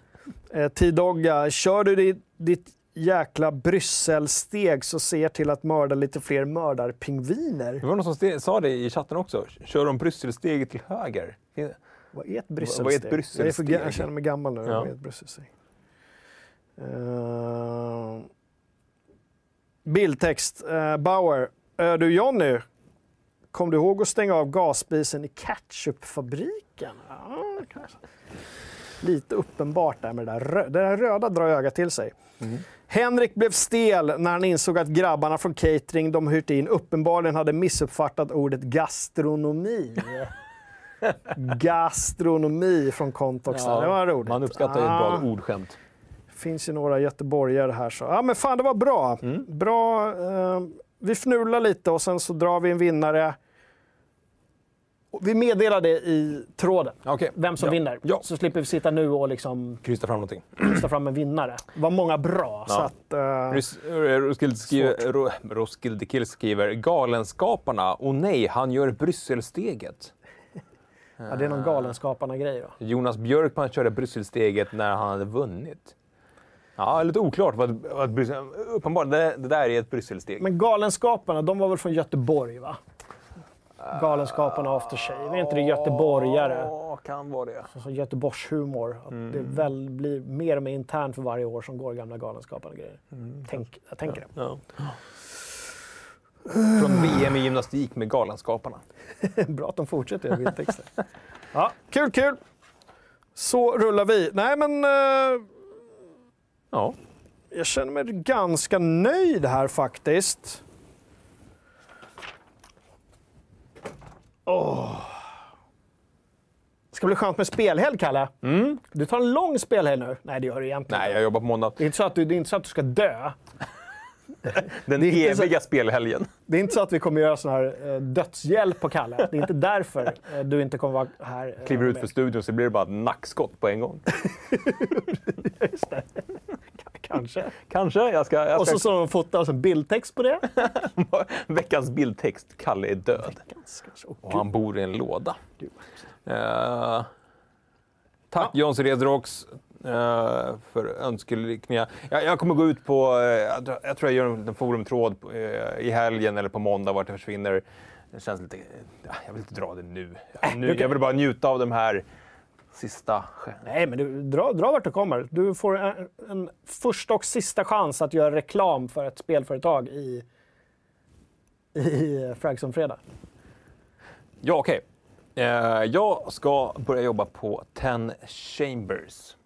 Eh, Tidogga, kör du ditt, ditt jäkla Brysselsteg så ser till att mörda lite fler mördarpingviner. Det var någon som sa det i chatten också. Kör de Brysselsteget till höger? Vad är ett Brysselsteg? Vad är ett Jag, är för, Brysselsteg? jag känner mig gammal nu. Ja. Vad är ett Brysselsteg? Uh, bildtext. Eh, Bauer. Uh, du Jonny, kom du ihåg att stänga av gasspisen i ketchupfabriken? Ja, kanske. Lite uppenbart där med det där, rö- det där röda drar ögat till sig. Henrik blev stel när han insåg att grabbarna från catering de hyrt in uppenbarligen hade missuppfattat ordet gastronomi. [laughs] gastronomi från Contox. där. det var roligt. Man uppskattar ju ett Ah, bra ordskämt. Finns ju några göteborgare här. Så. Ja, men fan, det var bra. bra eh, vi fnular lite och sen så drar vi en vinnare. Vi meddelar det i tråden, Okej. vem som ja. vinner. Ja. Så slipper vi sitta nu och liksom Krysta fram någonting. ta fram en vinnare. Det var många bra. Så Ja. att, eh, Rus- eh, Roskilde, skriver, Ro, Roskilde Kill skriver Galenskaparna, och nej, han gör Brysselsteget. ja, det är någon Galenskaparna-grej. Va? Jonas Björkman körde Brysselsteget när han hade vunnit. Ja, lite oklart vad, vad Bryssel... Uppenbarligen, det, det där är ett Brysselsteg. Men Galenskaparna, de var väl från Göteborg? va? Galenskaparna After Shave, är inte det göteborgare? Ja, kan vara det. Alltså Göteborgshumor. Att Det väl blir mer och mer internt för varje år som går gamla Galenskaparna-grejer. Tänk, jag tänker det. Ja. Från VM i gymnastik med Galenskaparna. [laughs] Bra att de fortsätter göra bildtexter. [laughs] ja, kul, kul! Så rullar vi. Nej, men eh, Ja. jag känner mig ganska nöjd här faktiskt. Åh. Ska bli skönt med spelhelg, Kalle. Du tar en lång spelhelg nu. Nej, det gör du egentligen Nej, jag jobbar på måndag. Det är, inte så att du, det är inte så att du ska dö. [laughs] Den Det är inte så- eviga spelhelgen. Det är inte så att vi kommer göra sån här eh, dödshjälp på Kalle. Det är inte därför eh, du inte kommer vara här. eh, Kliver ut för studion så blir det bara nackskott på en gång. [laughs] Just det. Kanske. Kanske. Jag ska... Jag Och ska... så så de fotar och en bildtext på det. [laughs] Veckans bildtext. Kalle är död. Och han bor i en låda. Eh, tack John Redrox uh, för önskelyckningar. Jag, jag kommer gå ut på, eh, jag, tror- jag tror jag gör en forumtråd eh, i helgen eller på måndag vart det försvinner. Det känns lite, ja, jag vill inte dra det nu. nu jag vill bara njuta av de här sista... Nej, men du, dra, dra vart du kommer. Du får en, en första och sista chans att göra reklam för ett spelföretag i, i Fragson Fredag. Ja, okej. Eh, jag ska börja jobba på Ten Chambers.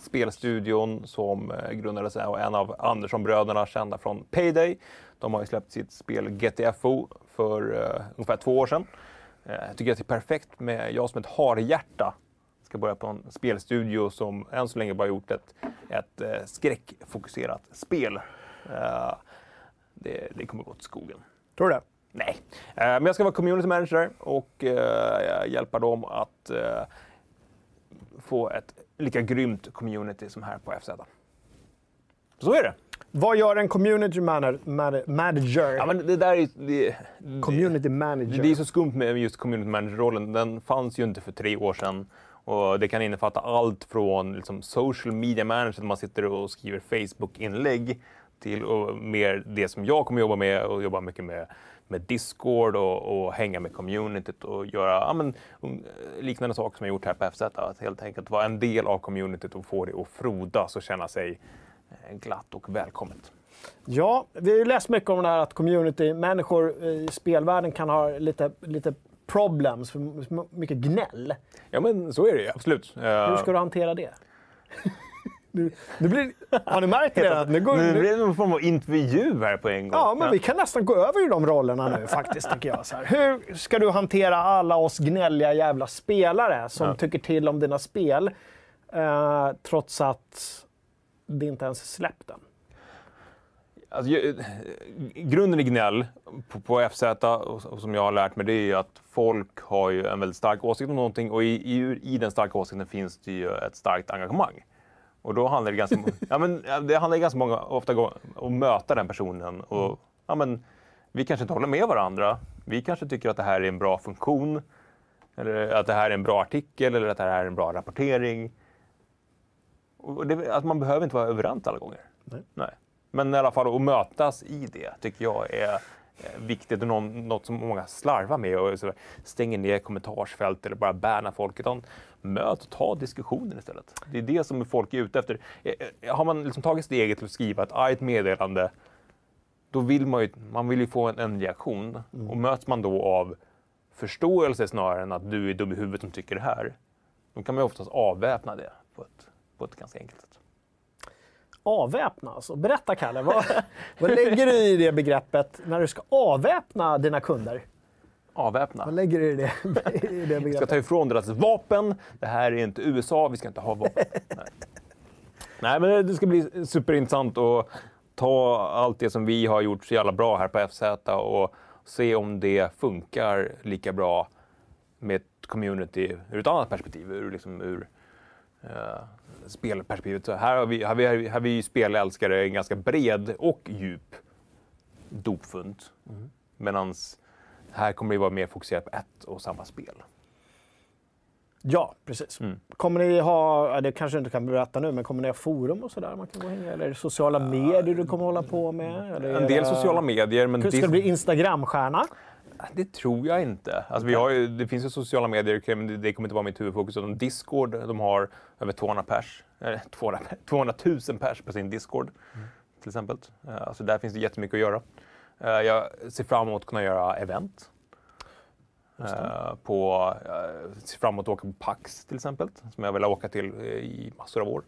Spelstudion som eh, grundades av en av Andersson-bröderna kända från Payday. De har ju släppt sitt spel GTFO för eh, ungefär två år sedan. Eh, jag tycker att det är perfekt med jag som ett harhjärta ska börja på en spelstudio som än så länge bara gjort ett, ett eh, skräckfokuserat spel. Eh, det, det kommer gå till skogen. Tror du det? Nej, Eh, men jag ska vara community manager och eh, hjälpa dem att eh, få ett lika grymt community som här på FZ. Så är det. Vad gör en community manager? Ja, men det där är, det, community manager. det är så skumt med just community manager-rollen. Den fanns ju inte för tre år sedan. Och det kan innefatta allt från liksom, social media manager, där man sitter och skriver Facebook-inlägg, till och mer det som jag kommer jobba med och jobba mycket med, med Discord och, och hänga med communityt och göra ja, men, um, liknande saker som jag gjort här på FZ. Att helt enkelt vara en del av communityt och få det att frodas och känna sig eh, glatt och välkommet. Ja, vi har ju läst mycket om det här att community-människor i spelvärlden kan ha lite, lite problems, för mycket gnäll. Ja, men så är det ju absolut. Hur ska du hantera det? [laughs] Nu, nu blir, har ni märkt det? Att nu går, Nu nu, blir det någon form av intervju här på en gång. ja, men vi kan nästan gå över i de rollerna nu faktiskt, tycker jag. Så här. Hur ska du hantera alla oss gnälliga jävla spelare som Ja. tycker till om dina spel, eh, trots att det inte ens är släppt än? Alltså, grunden i gnäll på, på FZ, och, och som jag har lärt mig, det är ju att folk har ju en väldigt stark åsikt om någonting och i, i, i den starka åsikten finns det ju ett starkt engagemang. Och då handlar det ganska, [laughs] ja, men, det handlar ganska många ofta om att möta den personen. Och, ja, men, vi kanske inte håller med varandra. Vi kanske tycker att det här är en bra funktion. Eller att det här är en bra artikel eller att det här är en bra rapportering. Och det, att man behöver inte vara överens alla gånger. Nej. Men i alla fall att mötas i det tycker jag är eh, viktigt och något som många slarvar med och stänger ner kommentarsfält eller bara bannar folk. Utan möt och ta diskussionen istället. Det är det som folk är ute efter. Eh, eh, Har man liksom tagit steget till att skriva ett argt meddelande då vill man ju, man vill ju få en, en reaktion. Och möts man då av förståelse snarare än att du är dum i huvudet som tycker det här. Då kan man ju oftast avväpna det på ett, på ett ganska enkelt sätt. Avväpna alltså. Berätta Kalle, vad, [laughs] vad lägger du i det begreppet när du ska avväpna dina kunder? Avväpna. Vad lägger du i det, [laughs] i det Vi ska ta ifrån deras vapen. Det här är inte USA, vi ska inte ha vapen. [laughs] Nej, Nej men det ska bli superintressant att ta allt det som vi har gjort så jävla bra här på FZ och se om det funkar lika bra med ett community ur ett annat perspektiv, ur, liksom, ur eh, spelperspektivet. Så här har vi, här har vi, här vi spelälskare en ganska bred och djup dopfund. Medan här kommer det vara mer fokuserat på ett och samma spel. Ja, precis. Mm. Kommer ni ha, det kanske du inte kan berätta nu, men kommer ni ha forum och sådär man kan gå och hänga? Eller är det sociala medier du kommer hålla på med? En del det- sociala medier, men Ska det, bli Instagramstjärna? Det tror jag inte. Alltså, vi har ju, det finns ju sociala medier, men det, kommer inte vara mitt huvudfokus. Utan Discord, de har över 200 pers, eh, 200, 200 000 pers på sin Discord. Till exempel. Eh, Alltså, där finns det jättemycket att göra. Eh, Jag ser fram emot att kunna göra event. Eh, på, eh, ser fram emot att åka på PAX till exempel, som jag vill åka till i massor av år.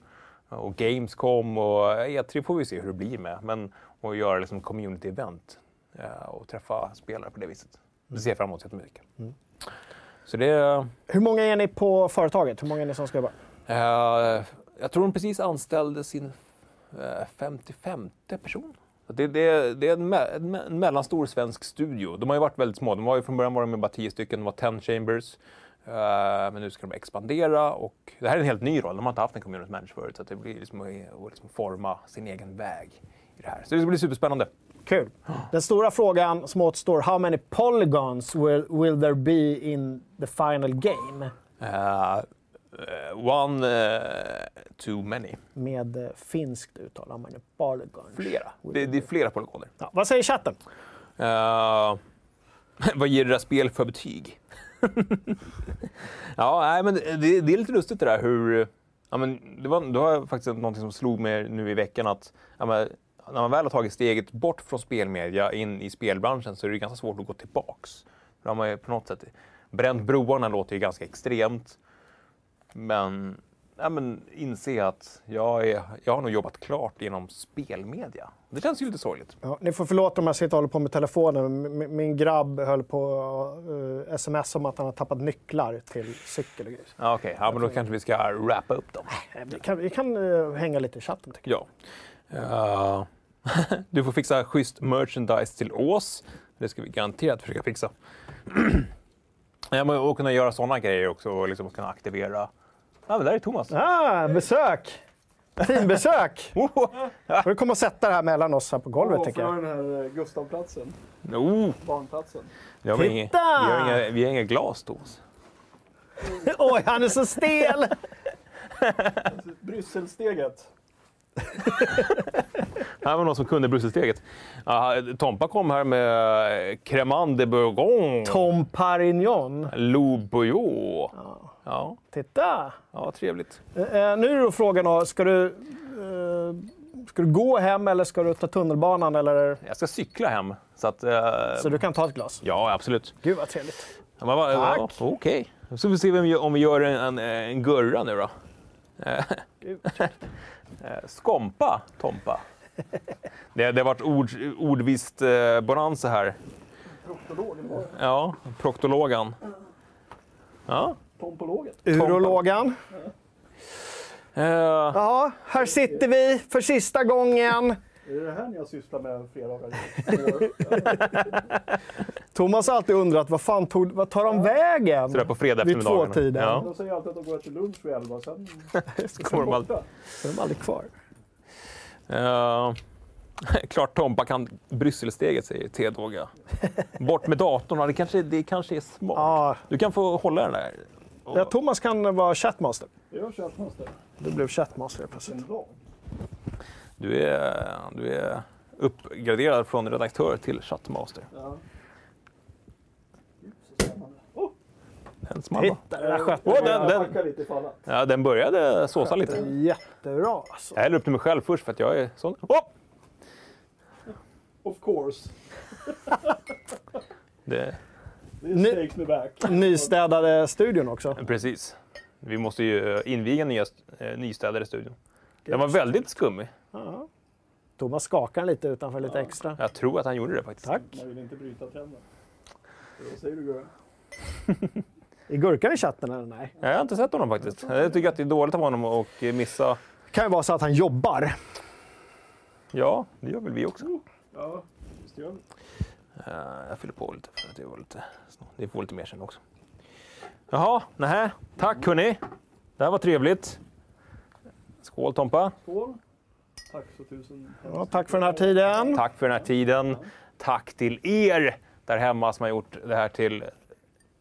Och Gamescom och E3 får vi se hur det blir med. Men att göra liksom community-event och träffa spelare på det viset. Det ser jag fram emot jättemycket. Så det... Hur många är ni på företaget? Hur många är ni som ska jobba? Eh, jag tror de precis anställde sin eh, 55 person. Det, det, det är en, me, en, me- en mellanstor svensk studio. De har ju varit väldigt små. De var ju från början var de bara 10 stycken, de var 10 chambers. Eh, men nu ska de expandera och det här är en helt ny roll. De har inte haft en community manager förut. Så det blir liksom att, att liksom forma sin egen väg i det här. Så det ska bli superspännande. Kul. Den stora frågan som återstår, how many polygons will, will there be in the final game? Eh, eh, one eh, too many. Med eh, finskt uttal, how many polygons? Flera. Det, det är flera polygoner. Ja, vad säger chatten? Eh, [laughs] vad ger era spel för betyg? [laughs] ja, nej, men det, det är lite lustigt det där hur... Ja, men det, var, det var faktiskt någonting som slog mig nu i veckan att ja, men, när man väl har tagit steget bort från spelmedia in i spelbranschen så är det ganska svårt att gå tillbaks. De har ju på något sätt bränt broarna låter ju ganska extremt. Men, ja, men inse att jag, är, jag har nog jobbat klart genom spelmedia. Det känns ju lite sorgligt. Ja, ni får förlåta om jag sitter och håller på med telefonen. M- Min grabb höll på uh, sms om att han har tappat nycklar till cykel och grejer. Ja, Okej, ja, men då kanske vi ska wrappa upp dem. Eh, Vi kan, vi kan eh, hänga lite i chatten tycker jag. Ja. Eh, [laughs] du får fixa schysst merchandise till Ås. Det ska vi garanterat försöka fixa. [clears throat] och kunna göra sådana grejer också och liksom kunna aktivera. Ja, men där är Thomas. Ah, besök! Teambesök! [laughs] Får du komma och sätta det här mellan oss här på golvet tycker jag. den här eh, Gustavplatsen, Oh, barnplatsen. vi, har inga, vi, har inga, vi har inga glas Thomas. [laughs] Oj, han är så stel! Brysselsteget. Det var någon som kunde brusselsteget. Ja, Tompa kom här med Cremant de Bourgogne. Tom Parignon. Loup Bouillot. Ja, Titta! ja, trevligt. Eh, nu är då frågan då, ska du, eh, ska du gå hem eller ska du ta tunnelbanan? Eller, Jag ska cykla hem. Så, att, eh, så du kan ta ett glas? Ja, absolut. Gud vad trevligt. Ja, vad- Tack. ja, Okej. Då ska vi se om vi gör- om vi gör en, en, en gurra nu då. Gud. [laughs] Skompa, Tompa. [laughs] Det, det har varit ord, ordvist eh, bonanza här. Ja, proktologan. Ja. Urologan. Eh, Ja, här sitter vi för sista gången. Är det det här ni har sysslat med fredagar [laughs] Thomas har alltid undrat, vad fan tog, vad tar de vägen? Sådär på fredag Vid tvåtiden. Ja, De säger alltid att de går till lunch vid elva, sen [laughs] kommer de aldrig. Så är de aldrig kvar. Eh, [laughs] klart Tompa kan Brysselsteget, säger T-Dåga. Bort med datorn, det kanske, det kanske är smart. Ja, Du kan få hålla den där. ja, Thomas kan vara chatmaster. det gör köttmaster. Du blev chatmaster helt plötsligt. Du är, du är uppgraderad från redaktör till chattmaster. Ja. Gud, så spännande. Oh, Den small va? Där Åh, jag. den, den, ja, den började såsa lite. Jättebra alltså. Jag häller upp till mig själv först för att jag är sån. Åh! Of course. [laughs] Det, back. Nystädade studion också. precis. Vi måste ju inviga nya, eh, nystädade studion. Den var väldigt skummig. Thomas skakar lite utanför lite extra. Jag tror att han gjorde det faktiskt. Tack. Man vill inte bryta trenden. Vad säger du Gurra? [laughs] Är Gurkan i chatten eller nej? Jag har inte sett honom faktiskt. Jag tycker att det är dåligt av honom att missa. Det kan ju vara så att han jobbar. Ja, det gör väl vi också. Ja, visst gör vi. Eh, Jag fyller på lite för att det var lite. Det får lite mer sen också. Jaha, nähä. Tack hörni. Det här var trevligt. Skål Tompa. Skål. Tack så tusen Ja, tack för den här tiden. Tack för den här tiden. Tack till er där hemma som har gjort det här till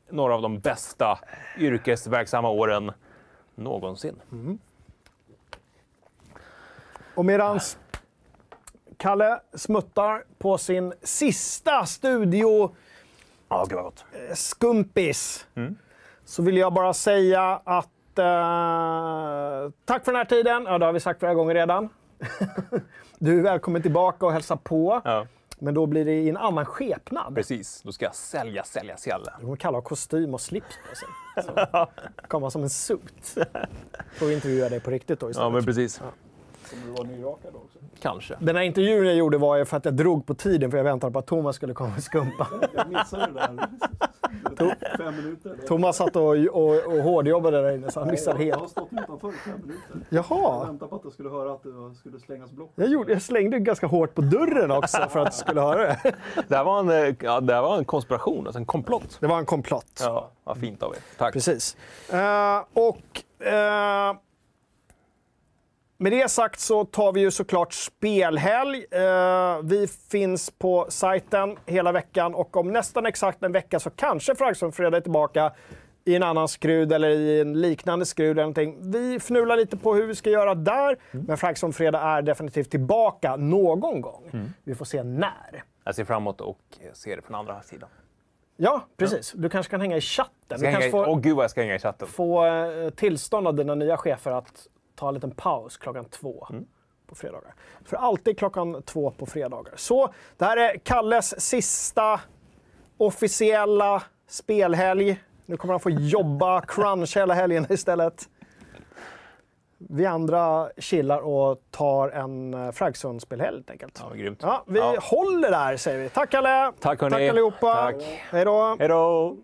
några av de bästa yrkesverksamma åren någonsin. Och medans Kalle smuttar på sin sista studio Ja, gud vad gott. skumpis så vill jag bara säga att eh, tack för den här tiden. Ja, det har vi sagt flera gånger redan. [laughs] du är välkommen tillbaka och hälsa på. Ja, Men då blir det i en annan skepnad. precis. Då ska jag sälja, sälja, sälja. De kommer kalla kostym och slips på sig. [laughs] Så. Komma som en suit. Får vi intervjua dig på riktigt då Ja, istället. men precis. Kommer du vara nyrakad också? Kanske. Den här intervjun jag gjorde var ju för att jag drog på tiden för jag väntade på att Thomas skulle komma och skumpa. Jag missade det där. Det fem minuter. eller? Thomas satt och, och, och hårdjobbade där inne så han missade Jag helt. har stått utanför i fem minuter. Jag Jaha, väntade på att jag skulle höra att det var- skulle slängas block. jag, gjorde, jag slängde ganska hårt på dörren också för att du skulle höra det. Det här var en, ja, det här var en konspiration, alltså en komplott. Det var en komplott. Ja, vad fint av er. Tack. Precis. Eh, och eh, med det sagt så tar vi ju såklart spelhelg. Eh, vi finns på sajten hela veckan och om nästan exakt en vecka så kanske Fragsson Fredag är tillbaka i en annan skrud eller i en liknande skrud eller någonting. Vi fnular lite på hur vi ska göra där, men Fragsson Fredag är definitivt tillbaka någon gång. Vi får se när. Jag ser fram emot och ser det från andra sidan. Ja, precis. Du kanske kan hänga i chatten. Åh gud vad jag ska hänga i chatten. få eh, tillstånd av dina nya chefer att ta en liten paus klockan två på fredagar. För alltid klockan två på fredagar. Så det här är Kalles sista officiella spelhelg. Nu kommer han få jobba [laughs] crunch hela helgen istället. Vi andra chillar och tar en eh, Fragsund-spelhelg helt enkelt. Ja, grymt. Ja, vi Ja. håller där säger vi. Tack Kalle! Tack, hörni. Tack allihopa! Tack. Hej då! Hej då!